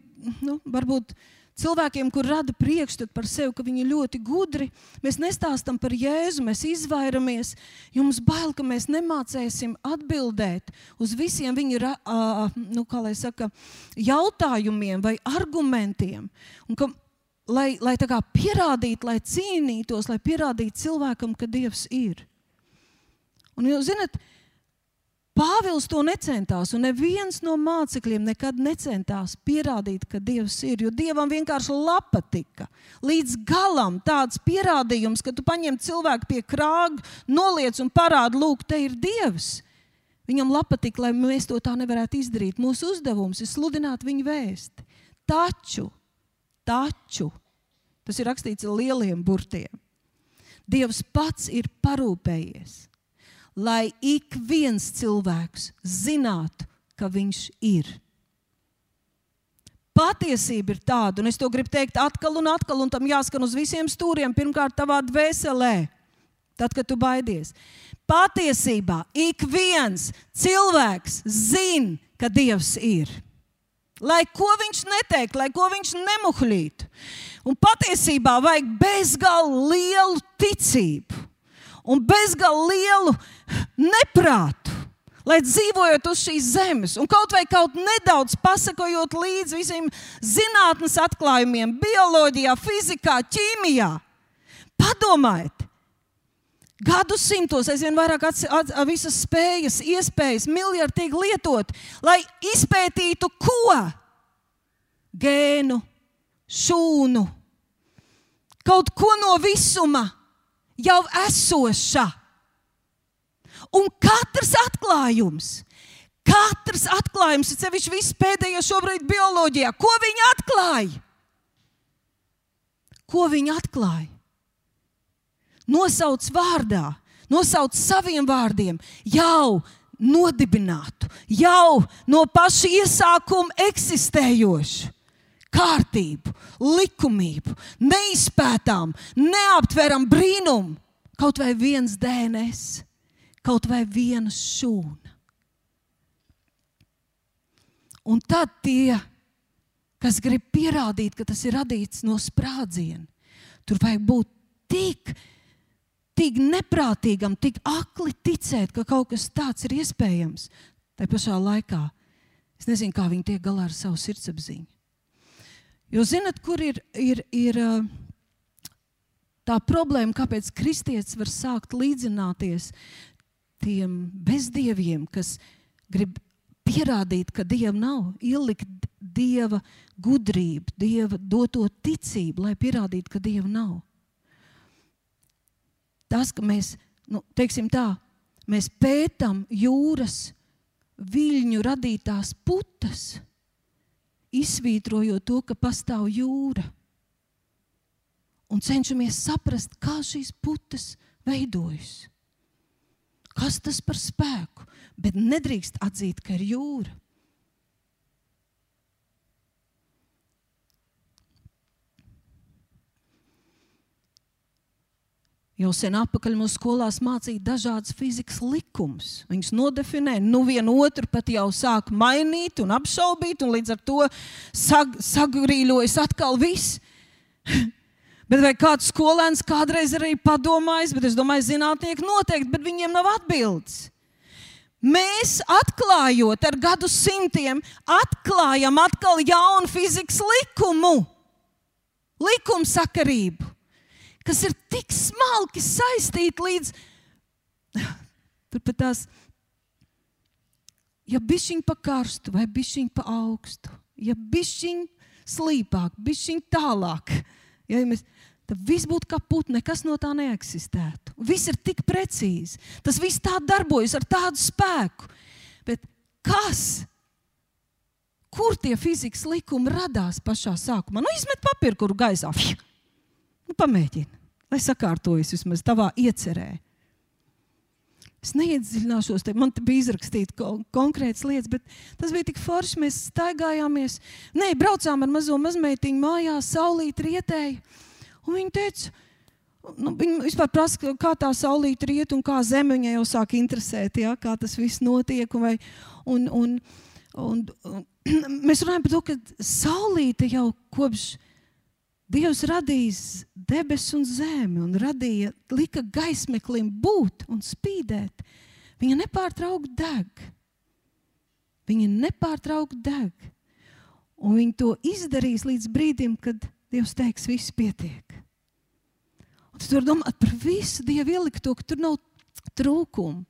nu, varbūt cilvēkiem, kur rada priekšstatu par sevi, ka viņi ir ļoti gudri, mēs nestāstām par Jēzu, mēs izvairamies, jo mums bail, ka mēs nemācēsim atbildēt uz visiem viņa nu, saka, jautājumiem vai argumentiem. Un ka lai, lai pierādītu, lai cīnītos, lai pierādītu cilvēkam, ka Dievs ir. Un jūs zināt, Pāvils to necentās, un neviens no mācekļiem nekad necentās pierādīt, ka Dievs ir. Jo Dievam vienkārši lapa tika līdz galam tāds pierādījums, ka tu paņem cilvēku pie krāga, noliec un parādi, lūk, te ir Dievs. Viņam lapa tika, lai mēs to tā nevarētu izdarīt. Mūsu uzdevums ir sludināt viņa vēsti. Taču Taču tas ir rakstīts ar lieliem burtiem. Dievs pats ir parūpējies, lai ik viens cilvēks zinātu, ka viņš ir. Patiesība ir tāda, un es to gribu teikt atkal un atkal, un tam jāskan uz visiem stūriem. Pirmkārt, tavā dvēselē, tad, kad tu baidies. Patiesībā ik viens cilvēks zina, ka Dievs ir. Lai ko viņš neteiktu, lai ko viņš nemuhļītu. Un patiesībā vajag bezgalīgi lielu ticību un bezgalīgi lielu neprātu. Lai dzīvojot uz šīs zemes, un kaut vai kaut nedaudz pasakojot līdzi visiem zinātnes atklājumiem, bioloģijā, fizikā, ķīmijā, padomājiet, gadsimtos aizvien vairāk ats, ats, visas spējas, iespējas, miljardīgi lietot, lai izpētītu ko? Gēnu, šūnu, kaut ko no visuma jau esoša. Un katrs atklājums, katrs atklājums, ir sevišķi viss pēdējais šobrīd bioloģijā, ko viņi atklāja? Ko viņi atklāja? nosauc vārdā, nosauc saviem vārdiem, jau nodibinātu, jau no paša iesākuma eksistējošu kārtību, likumību, neizpētām, neaptveram brīnumu, kaut vai viens DNS, kaut vai viena šūna. Un tad tie, kas grib pierādīt, ka tas ir radīts no sprādziena, tur vajag būt tik tik neprātīgam, tik akli ticēt, ka kaut kas tāds ir iespējams. Tā pašā laikā es nezinu, kā viņi tiek galā ar savu sirdsapziņu. Jo zinat, kur ir, ir, ir tā problēma, kāpēc kristietis var sākt līdzināties tiem bezdieviem, kas grib pierādīt, ka dievam nav, ielikt dieva gudrību, dieva doto ticību, lai pierādītu, ka dieva nav. Tas, ka mēs, nu, teiksim tā, mēs pētām jūras viļņu radītās putas, izsvītrojot to, ka pastāv jūra. Un cenšamies saprast, kā šīs putas veidojas. Kas tas par spēku? Bet nedrīkst atzīt, ka ir jūra. Jau sen atpakaļ mūsu skolās mācīja dažādas fizikas likumus. Viņus nodefinē, nu vienu otru pat jau sāk mainīt un apšaubīt, un līdz ar to sag, sagrīļojas atkal viss. bet vai kāds skolēns kādreiz arī padomājis, bet es domāju, zinātnieki noteikti, bet viņiem nav atbildes. Mēs atklājot ar gadu simtiem, atklājam atkal jaunu fizikas likumu, likumsakarību kas ir tik smalki saistīti līdz turpat tās. Ja bišķiņ pa karstu vai bišķiņ pa augstu, ja bišķiņ slīpāk, bišķiņ tālāk, ja mēs, tad viss būtu kā putne, nekas no tā neeksistētu. Viss ir tik precīzi. Tas viss tā darbojas ar tādu spēku. Bet kas? Kur tie fizikas likumi radās pašā sākumā? Nu, izmet papīru, kuru gaisā. Nu, pamēģini, lai sakārtojas vismaz tavā iecerē. Es neiedziļināšos, te man te bija izrakstīts konkrētas lietas, bet tas bija tik forši. Mēs staigājāmies, nē, braucām ar mazo mazmeitiņu mājās, saulīt rietēji. Un viņa teica, nu, viņa vispār prasa, kā tā saulīt riet un kā zeme viņai jau sāk interesēt, ja, kā tas viss notiek. Un, vai, un, un, un, un, mēs runājam par to, ka saulīte jau kopš Dievs radījis debesis un zemi un radīja, lika gaismeklim būt un spīdēt. Viņa nepārtraukti deg. Viņa nepārtraukti deg. Un viņa to izdarīs līdz brīdim, kad Dievs teiks, viss pietiek. Un tu vari domāt par visu Dievu ielikto, ka tur nav trūkumu,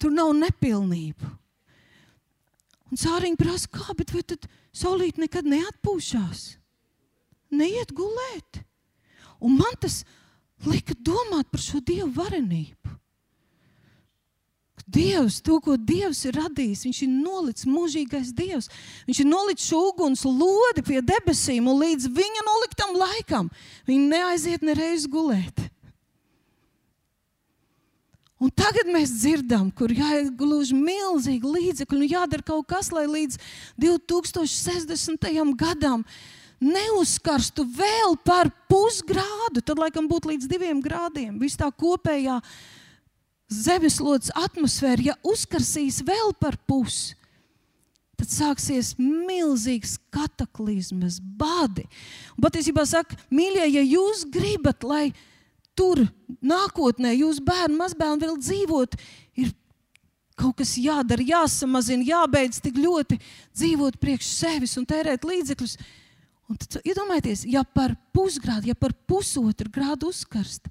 tur nav nepilnību. Un sāriņš prasa, kā, bet vai tad saulīt nekad neatpūšās? Neiet gulēt. Un man tas lika domāt par šo dievu varenību. Dievs, to, ko Dievs ir radījis, Viņš ir nolicis mūžīgais Dievs. Viņš ir nolicis šo uguns lodi pie debesīm, un līdz viņa noliktam laikam viņa neaiziet nereiz gulēt. Un tagad mēs dzirdam, kur jāiegūž milzīgi līdzekļi un jādara kaut kas, lai līdz 2060. gadam neuzkarstu vēl par pusgrādu, tad laikam būtu līdz diviem grādiem. Viss tā kopējā zemeslodes atmosfēra, ja uzkarsīs vēl par pusi, tad sāksies milzīgs kataklizmas, badi. Un patiesībā saka, mīļie, ja jūs gribat, lai tur nākotnē jūsu bērni, mazbērni vēl dzīvot, ir kaut kas jādara, jāsamazina, jābeidz tik ļoti dzīvot priekš sevis un tērēt līdzekļus. Un tad iedomājieties, ja par pusgrādu, ja par pusotru grādu uzkarst,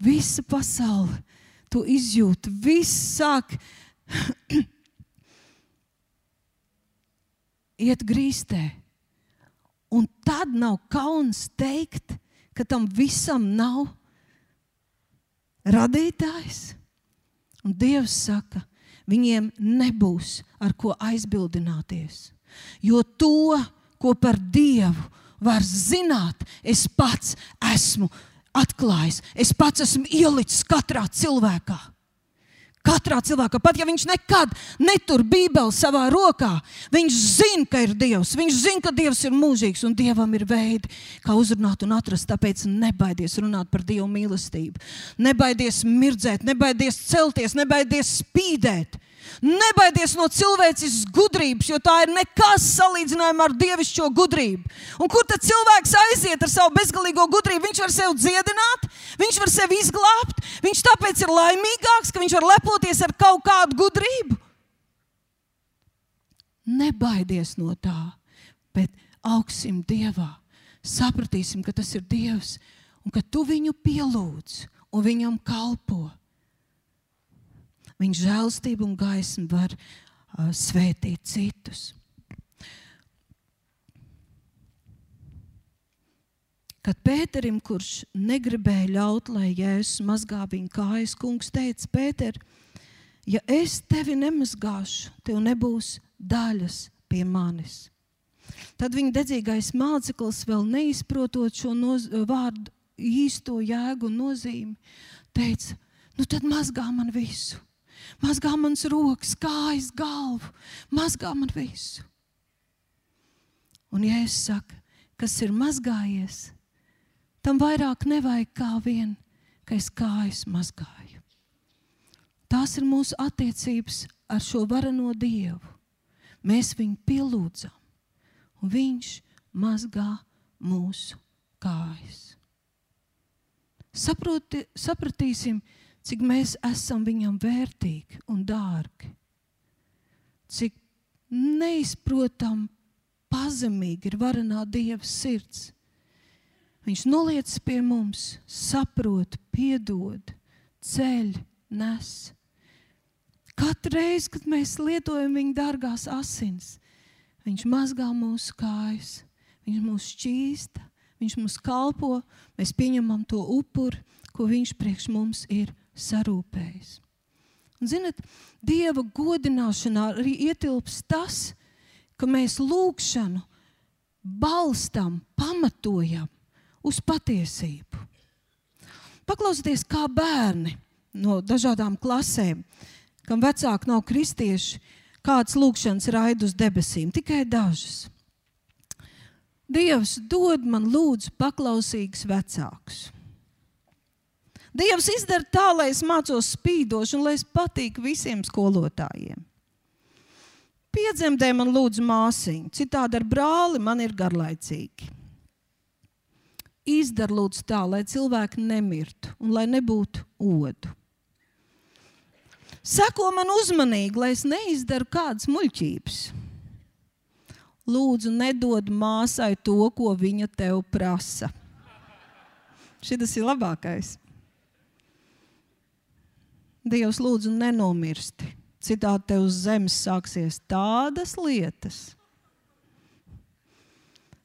visa pasaule to izjūt, viss sāk iet grīstē. Un tad nav kauns teikt, ka tam visam nav radītājs. Un Dievs saka, viņiem nebūs ar ko aizbildināties. Jo to, ko par Dievu var zināt, es pats esmu atklājis, es pats esmu ielicis katrā cilvēkā. Katrā cilvēkā, pat ja viņš nekad netur Bībeli savā rokā, viņš zina, ka ir Dievs. Viņš zina, ka Dievs ir mūžīgs un Dievam ir veidi, kā uzrunāt un atrast. Tāpēc nebaidies runāt par Dieva mīlestību. Nebaidies mirdzēt, nebaidies celties, nebaidies spīdēt. Nebaidies no cilvēces gudrības, jo tā ir nekas salīdzinājumā ar dievišķo gudrību. Un kur tad cilvēks aiziet ar savu bezgalīgo gudrību? Viņš var sevi dziedināt, viņš var sevi izglābt. Viņš tāpēc ir laimīgāks, ka viņš var lepoties ar kaut kādu gudrību. Nebaidies no tā, bet augsim Dievā. Sapratīsim, ka tas ir Dievs un ka tu viņu pielūdz un viņam kalpo. Viņa žēlstība un gaisma var uh, svētīt citus. Kad Pēterim, kurš negribēja ļaut, lai Jēzus mazgā viņa kājas, kungs teica, Pēter, ja es tevi nemazgāšu, tev nebūs daļas pie manis. Tad viņa dedzīgais māceklis, vēl neizprotot šo noz, vārdu īsto jēgu un nozīmi, teica, nu tad mazgā man visu. Mazgā manas rokas, kājas, galvu, mazgā man visu. Un, ja es saku, kas ir mazgājies, tam vairāk nevajag kā vien, ka es kājas mazgāju. Tās ir mūsu attiecības ar šo varano Dievu. Mēs viņu pielūdzam, un Viņš mazgā mūsu kājas. Saproti, sapratīsim, cik mēs esam viņam vērtīgi un dārgi. Cik neizprotam, pazemīgi ir varenā Dieva sirds. Viņš noliec pie mums, saprot, piedod, ceļ, nes. Katru reizi, kad mēs lietojam viņa dārgās asins, viņš mazgā mūsu kājas, viņš mūs šķīsta, viņš mums kalpo, mēs pieņemam to upuri, ko viņš priekš mums ir sarūpējis. Un, zinat, Dieva godināšanā arī ietilps tas, ka mēs lūgšanu balstam, pamatojam uz patiesību. Paklausieties, kā bērni no dažādām klasēm, kam vecāki nav kristieši, kādas lūgšanas raida uz debesīm, tikai dažas. Dievs dod man lūdzu paklausīgus vecākus. Dievs izdara tā, lai es mācos spīdoši un lai es patīku visiem skolotājiem. Piedzemdē man lūdzu māsiņu, citādi ar brāli man ir garlaicīgi. Izdara lūdzu tā, lai cilvēki nemirtu un lai nebūtu odu. Seko man uzmanīgi, lai es neizdaru kādas muļķības. Lūdzu, nedod māsai to, ko viņa tev prasa. Šis ir labākais. Dievs, lūdzu, nenomirsti. Citādi tev uz zemes sāksies tādas lietas.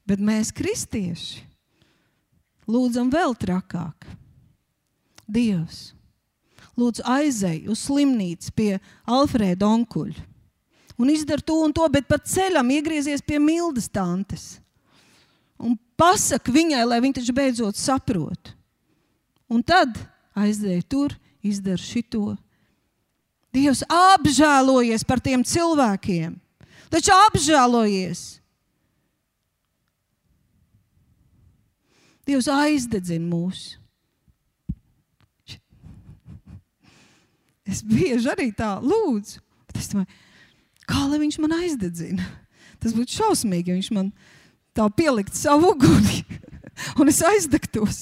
Bet mēs, kristieši, lūdzam vēl trakāk. Dievs, lūdzu, aizej uz slimnīcu pie Alfrēda onkuļa un izdara to un to, bet pa ceļam iegriezies pie Mildas tantes. Un pasaka viņai, lai viņa taču beidzot saprot. Un tad aizēja tur, izdara šito Dievs apžēlojies par tiem cilvēkiem. Taču apžēlojies. Dievs aizdedzina mūs. Es bieži arī tā lūdzu. Es domāju, kā lai viņš man aizdedzina? Tas būtu šausmīgi, ja viņš man tā pielikt savu uguni un es aizdegtos.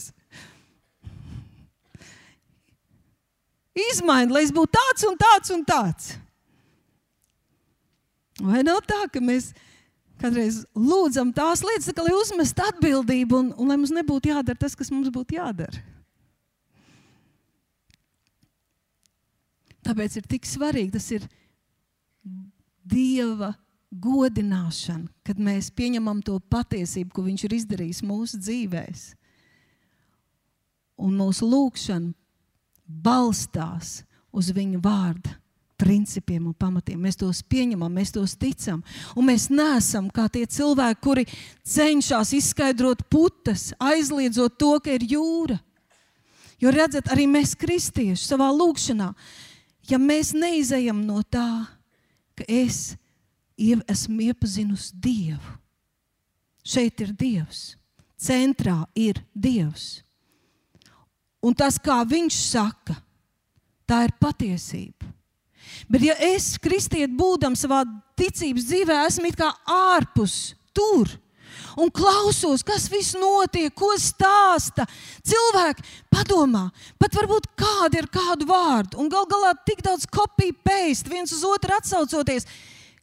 Izmaini, lai es būtu tāds un tāds un tāds. Vai nav tā, ka mēs kādreiz lūdzam tās lietas, tā, lai uzmestu atbildību un, un lai mums nebūtu jādara tas, kas mums būtu jādara? Tāpēc ir tik svarīgi, tas ir Dieva godināšana, kad mēs pieņemam to patiesību, ko Viņš ir izdarījis mūsu dzīvēm. Un mūsu lūgšana balstās uz viņa vārda principiem un pamatiem. Mēs tos pieņemam, mēs tos ticam. Un mēs neesam kā tie cilvēki, kuri cenšas izskaidrot putas, aizliedzot to, ka ir jūra. Jo redzat, arī mēs, kristieši, savā lūkšanā, ja mēs neizejam no tā, ka es esmu iepazinusi Dievu, šeit ir Dievs, centrā ir Dievs un tas, kā viņš saka, tā ir patiesība. Bet, ja es, kristiet, būdams savā ticības dzīvē, esmu kā ārpus tur un klausos, kas viss notiek, ko stāsta cilvēki, padomā, pat varbūt kāda ir kādu vārdu, un gal galā tik daudz kopiju pēst, viens uz otru atsaucoties,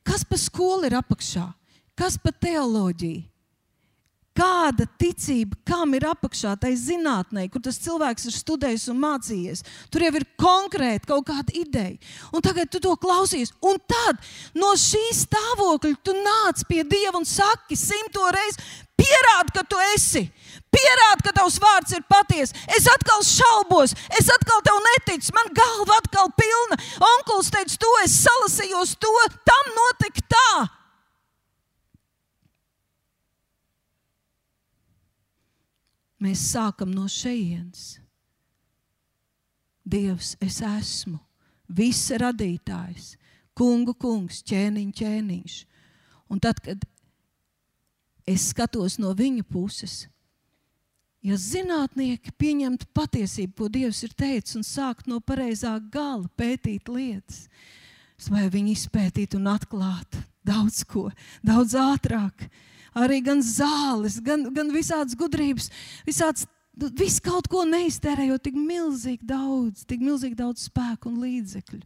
kas pa skolu ir apakšā, kas pa teoloģiju, kāda ticība, kam ir apakšā tai zinātnē, kur tas cilvēks ir studējis un mācījies. Tur jau ir konkrēti kaut kāda ideja. Un tagad tu to klausies, un tad no šī stāvokļa tu nāc pie Dieva un saki simto reizi, pierādi, ka tu esi. Pierādi, ka tavs vārds ir patiesa. Es atkal šaubos, es atkal tev neticu, man galva atkal pilna. Onkulis teica, to es salasījos, to tam notika tā. Mēs sākam no šejienes. Dievs, es esmu visa radītājs, kungu kungs, ķēniņš, ķēniņš. Un tad, kad es skatos no viņa puses, ja zinātnieki pieņemtu patiesību, ko Dievs ir teicis, un sākt no pareizā gala pētīt lietas, vai viņi izpētītu un atklātu daudz ko, daudz ātrāk arī gan zāles, gan, gan visādas gudrības, visādas. Viss kaut ko neiztērējot tik milzīgi daudz, tik milzīgi daudz spēku un līdzekļu.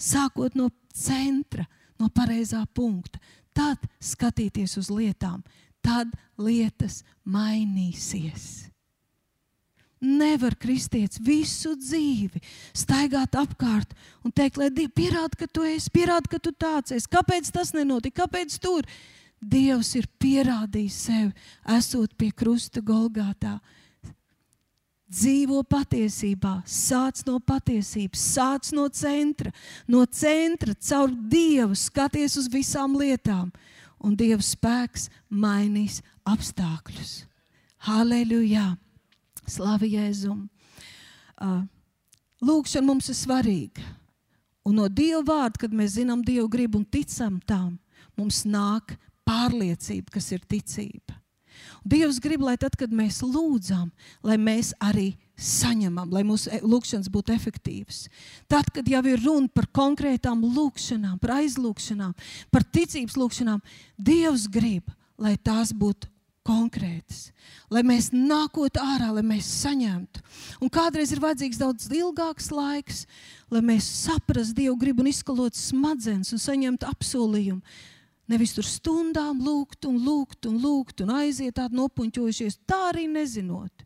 Sākot no centra, no pareizā punkta, tad skatīties uz lietām, tad lietas mainīsies. Nevar kristietis visu dzīvi staigāt apkārt un teikt, lai Dievs pierāda, ka tu esi, pierāda, ka tu tāds esi. Kāpēc tas nenotika? Kāpēc tur? Dievs ir pierādījis sevi, esot pie krusta Golgātā. Dzīvo patiesībā, sāc no patiesības, sāc no centra, no centra caur Dievu, skaties uz visām lietām, un Dieva spēks mainīs apstākļus. Halleluja! Slavu Jēzum! Uh, lūkšana mums ir svarīga. Un no Dieva vārda, kad mēs zinām Dievu gribu un ticam tam, mums nāk pārliecība, kas ir ticība. Dievs grib, lai tad, kad mēs lūdzam, lai mēs arī saņemam, lai mūsu e, lūgšanas būtu efektīvas. Tad, kad jau ir runa par konkrētām lūgšanām, par aizlūgšanām, par ticības lūgšanām, Dievs grib, lai tās būtu konkrētas, lai mēs nākot ārā, lai mēs saņemtu. Un kādreiz ir vajadzīgs daudz ilgāks laiks, lai mēs saprastu Dievu gribu un izkalot smadzenes un saņemtu apsolījumu Nevis tur stundām lūgt, un lūgt, un lūgt, un aiziet tādi nopuņķojušies, tā arī nezinot.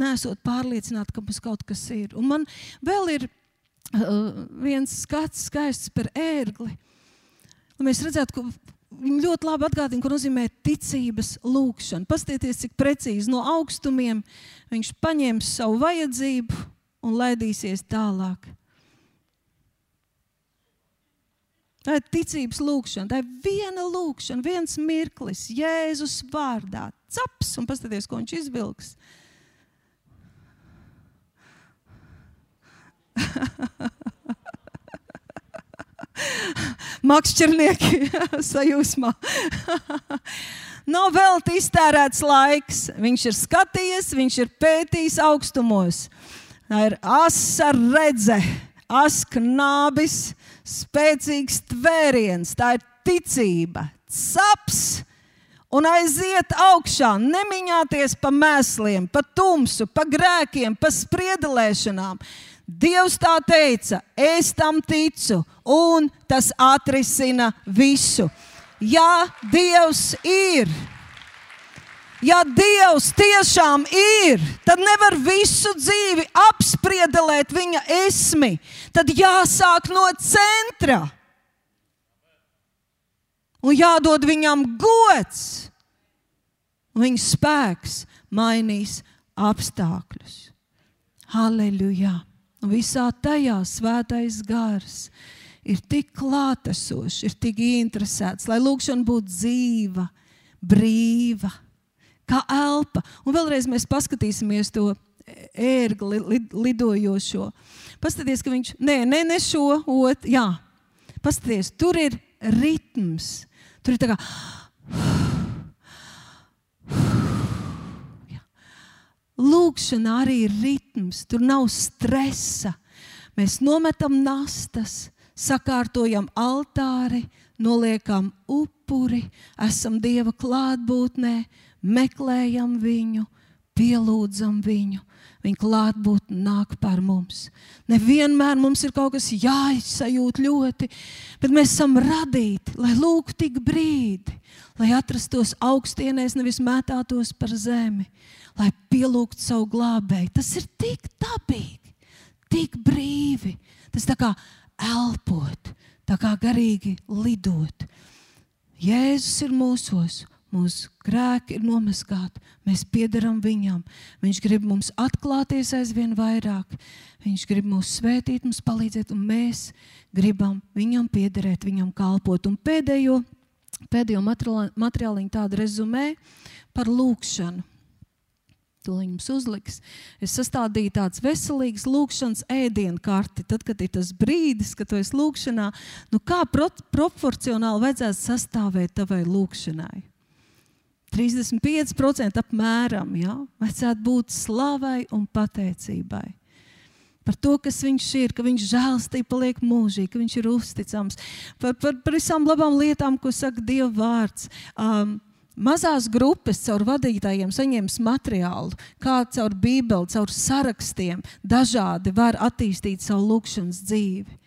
Nesot pārliecināti, ka mums kaut kas ir. Un man vēl ir uh, viens skats, skaists par ērgli. Un mēs redzētu, ka viņi ļoti labi atgādina, ko nozīmē ticības lūkšana. Pastieties, cik precīzi no augstumiem viņš paņems savu vajadzību un laidīsies tālāk. Tā ir ticības lūkšana, tā ir viena lūkšana, viens mirklis, Jēzus vārdā. Caps, un paskatieties, ko viņš izvilks. Makšķernieki sajūsmā. Nav vēl iztērēts laiks. Viņš ir skatījies, viņš ir pētījis augstumos. Tā ir asa redze, asknābis spēcīgs tvēriens, tā ir ticība, saps un aiziet augšā, nemiņāties pa mēsliem, pa tumsu, pa grēkiem, pa spriedelēšanām. Dievs tā teica, es tam ticu, un tas atrisina visu. Ja Dievs ir, ja Dievs tiešām ir, tad nevar visu dzīvi apspriedelēt viņa esmi. Tad jāsāk no centra. Un jādod viņam gods. Viņa spēks mainīs apstākļus. Halleluja! Visā tajā svētais gars ir tik klātesošs, ir tik interesēts, lai lūkšana būtu dzīva, brīva kā elpa. Un vēlreiz mēs paskatīsimies to ērgli lidojošo. Paskaties, ka viņš, nē, ne, ne šo, ot, jā. Paskaties, tur ir ritms. Tur ir tā kā. Lūkšana arī ir ritms, tur nav stresa. Mēs nometam nastas, sakārtojam altāri, noliekam upuri, esam Dieva klātbūtnē, meklējam viņu, pielūdzam viņu. Viņa klātbūtne nāk par mums. Nevienmēr mums ir kaut kas jāizsajūt ļoti, bet mēs esam radīti, lai lūgtu tik brīdi, lai atrastos augstienēs, nevis mētātos par zemi, lai pielūgtu savu glābēju. Tas ir tik dabīgi, tik brīvi. Tas tā kā elpot, tā kā garīgi lidot. Jēzus ir mūsos, mūsu grēki ir nomaskāti, mēs piedaram viņam. Viņš grib mums atklāties aizvien vairāk, viņš grib mūs svētīt, mums palīdzēt, un mēs gribam viņam piederēt, viņam kalpot. Un pēdējo, pēdējo materiāliņu tādu rezumē par lūkšanu. Tūlīt jums uzliks. Es sastādīju tādu veselīgu lūkšanas ēdienu karti. Tad, kad ir tas brīdis, kad tu esi lūkšanā, nu kā pro proporcionāli vajadzētu sastāvēt tavai lūkšanai? 35% apmēram ja? vajadzētu būt slavai un pateicībai. Par to, kas viņš ir, ka viņš žēlstība paliek mūžīgi, ka viņš ir uzticams, par, par, par visām labām lietām, ko saka Dieva vārds. Um, Mazās grupas caur vadītājiem saņems materiālu, kā caur Bībeli, caur sarakstiem, dažādi var attīstīt savu lūkšanas dzīvi.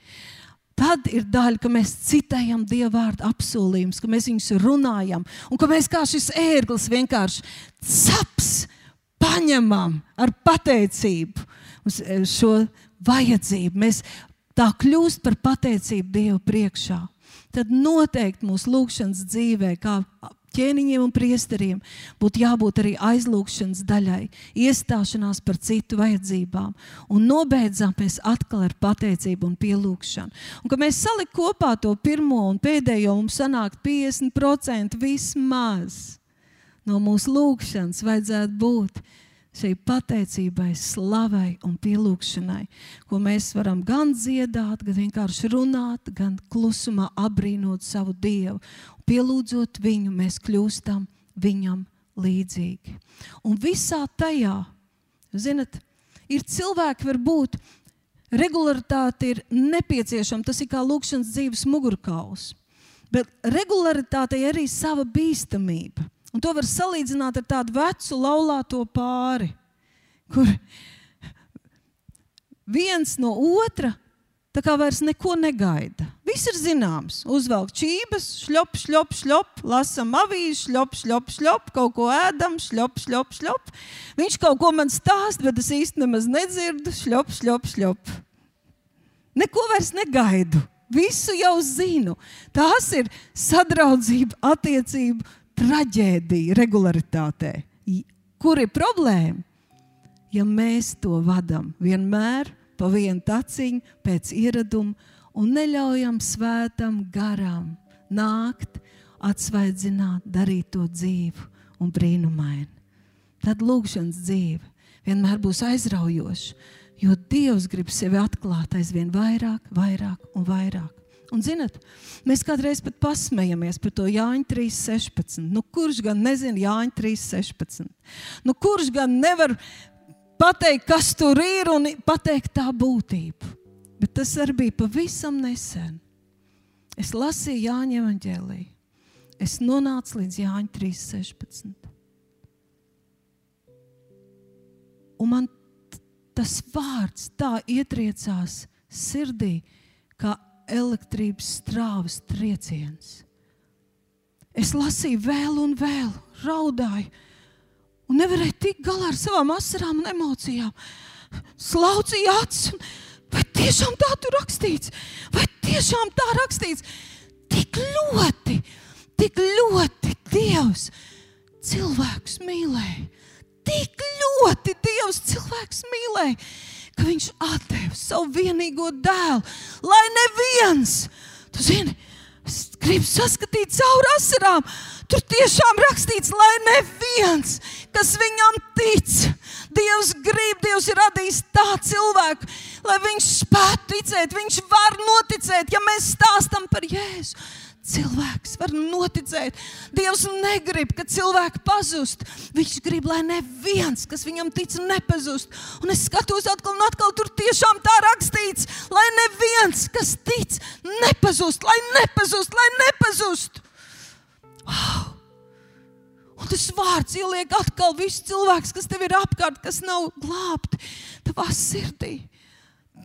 Tad ir daļa, ka mēs citējam Dieva vārdu apsolījumus, ka mēs viņus runājam, un ka mēs kā šis ērglis vienkārši caps, paņemam ar pateicību šo vajadzību. Mēs tā kļūst par pateicību Dievu priekšā. Tad noteikti mūsu lūgšanas dzīvē, kā ķēniņiem un priesteriem būtu jābūt arī aizlūgšanas daļai, iestāšanās par citu vajadzībām. Un nobeidzām mēs atkal ar pateicību un pielūgšanu. Un, kad mēs salikām kopā to pirmo un pēdējo, mums sanāk 50% vismaz no mūsu lūgšanas vajadzētu būt šai pateicībai, slavai un pielūgšanai, ko mēs varam gan dziedāt, gan vienkārši runāt, gan klusumā apbrīnot savu Dievu. Pielūdzot viņu, mēs kļūstam viņam līdzīgi. Un visā tajā, zinat, ir cilvēki, varbūt regularitāte ir nepieciešama. Tas ir kā lūkšanas dzīves mugurkauls. Bet regularitātei arī sava bīstamība. Un to var salīdzināt ar tādu vecu laulāto pāri, kur viens no otra tā kā vairs neko negaida. Viss ir zināms. Uzvelk čības, šļop, šļop, šļop, lasam avīzi, šļop, šļop, šļop, kaut ko ēdam, šļop, šļop, šļop. Viņš kaut ko man stāsta, bet es īsti nemaz nedzirdu, šļop, šļop, šļop. Neko vairs negaidu. Visu jau zinu. Tās ir sadraudzība, attiecība traģēdija regularitātē. Kur ir problēma? Ja mēs to vadām vienmēr pa vienu taciņu, pēc ieraduma, un neļaujam svētam garam nākt, atsvaidzināt, darīt to dzīvu un brīnumainu. Tad lūkšanas dzīve vienmēr būs aizraujoša, jo Dievs grib sevi atklāt aizvien vairāk, vairāk un vairāk. Un, zinat, mēs kādreiz pat pasmējamies par to Jāņa 3.16. Nu, kurš gan nezina Jāņa 3.16? Nu, kurš gan nevar pateikt, kas tur ir un pateikt tā būtību? Bet tas arī bija pavisam nesen. Es lasīju Jāņa evanģēlīju. Es nonācu līdz Jāņa 3.16. Un man tas vārds tā ietriecās sirdī, kā elektrības strāvas trieciens. Es lasīju vēl un vēl, raudāju, un nevarēju tikt galā ar savām asarām un emocijām. Slaucīju acis, vai tiešām tā tur rakstīts, vai tiešām tā rakstīts. Tik ļoti, tik ļoti Dievs cilvēkus mīlēja. Tik ļoti Dievs cilvēks mīlēja ka viņš deva savu vienīgo dēlu, lai neviens, tu zini, grib saskatīt cauri asarām. Tur tiešām rakstīts, lai neviens, kas viņam tic, Dievs grib, Dievs ir radījis tā cilvēku, lai viņš spētu ticēt, viņš var noticēt, ja mēs stāstam par Jēzu cilvēks var noticēt. Dievs negrib, ka cilvēki pazust. Viņš grib, lai neviens, kas viņam tic, nepazust. Un es skatos atkal un atkal, tur tiešām tā rakstīts, lai neviens, kas tic, nepazust, lai nepazust, lai nepazust. Wow! Un tas vārds ieliek atkal visus cilvēkus, kas tev ir apkārt, kas nav glābti tavā sirdī.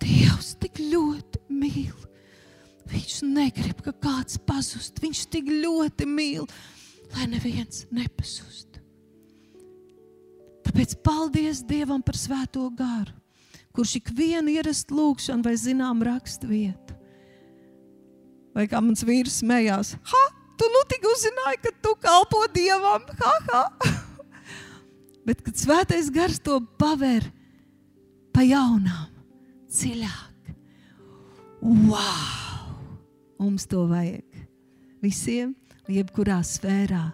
Dievs tik ļoti mīl. Viņš negrib, ka kāds pazust. Viņš tik ļoti mīl, lai neviens nepazust. Tāpēc paldies Dievam par svēto garu, kurš ikvienu ierastu lūgšanu vai zinām rakstu vietu. Vai kā mans vīrs smējās, ha, tu nu tik uzzināji, ka tu kalpo Dievam, ha, ha. Bet, kad svētais gars to paver pa jaunām, dziļāk, wow, mums to vajag visiem, jebkurā sfērā.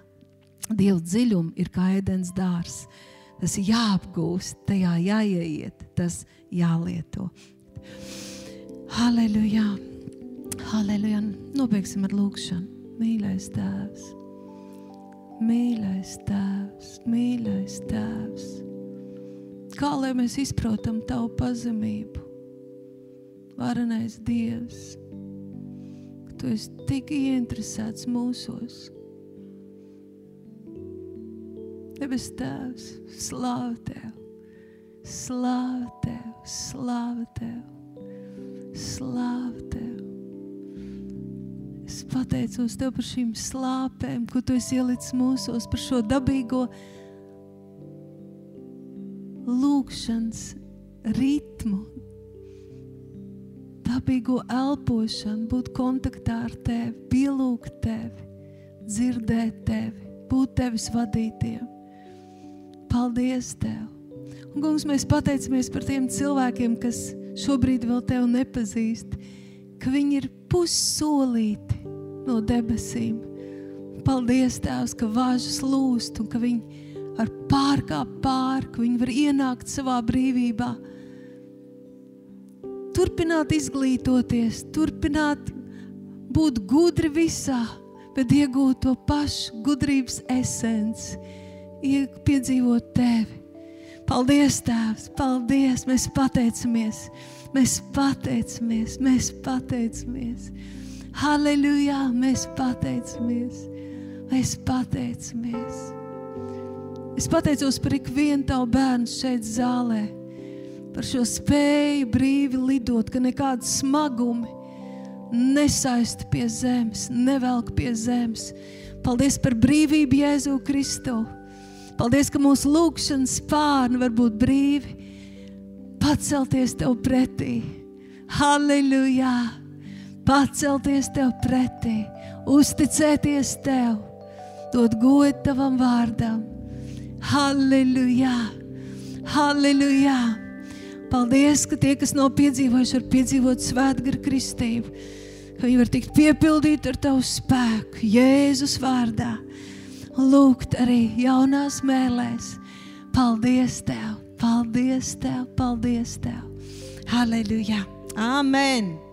Dieva dziļums ir kā ēdienas dārzs. Tas ir jāapgūst, tajā jāieiet, tas jālieto. Halleluja! Halleluja! Nobeigsim ar lūgšanu. Mīļais Tēvs, mīļais Tēvs, mīļais Tēvs. Kā lai mēs izprotam Tavu pazemību? Varenais Dievs, Tu esi tik ieinteresēts mūsos. Debes Tēvs, slāva Tev, slāva Tev, slāva Tev, slāva Tev. Es pateicos Tev par šīm slāpēm, ko Tu esi ielicis mūsos, par šo dabīgo lūgšanas ritmu, dabīgo elpošanu, būt kontaktā ar Tevi, pielūgt Tevi, dzirdēt Tevi, būt Tevis vadītiem. Paldies Tev! Un, kungs, mēs pateicamies par tiem cilvēkiem, kas šobrīd vēl Tevi nepazīst, ka viņi ir pussolīti no debesīm. Paldies, Tēvs, ka vāžas lūst un ka viņi var pārkāpt pāri, ka viņi var ienākt savā brīvībā. Turpināt izglītoties, turpināt būt gudri visā, bet iegūt to pašu gudrības esenci, piedzīvot tevi. Paldies, Tēvs! Paldies! Mēs pateicamies! Mēs pateicamies! Mēs pateicamies! Halleluja! Mēs pateicamies! Mēs pateicamies! Es pateicos par ikvienu tavu bērnu šeit zālē, par šo spēju brīvi lidot, ka nekāda smagumi nesaista pie zemes, nevelk pie zemes. Paldies par brīvību Jēzu Kristu. Paldies, ka mūsu lūgšanas spārni var būt brīvi, pacelties tev pretī. Halleluja! Pacelties tev pretī, uzticēties tev, dot godu tavam vārdam. Halleluja! Halleluja! Paldies, ka tie, kas nav piedzīvojuši, var piedzīvot svētgara kristību, ka viņi var tikt piepildīti ar tavu spēku, Jēzus vārdā lūgt arī jaunās mēlēs. Paldies Tev, paldies Tev, paldies Tev. Halleluja! Amen!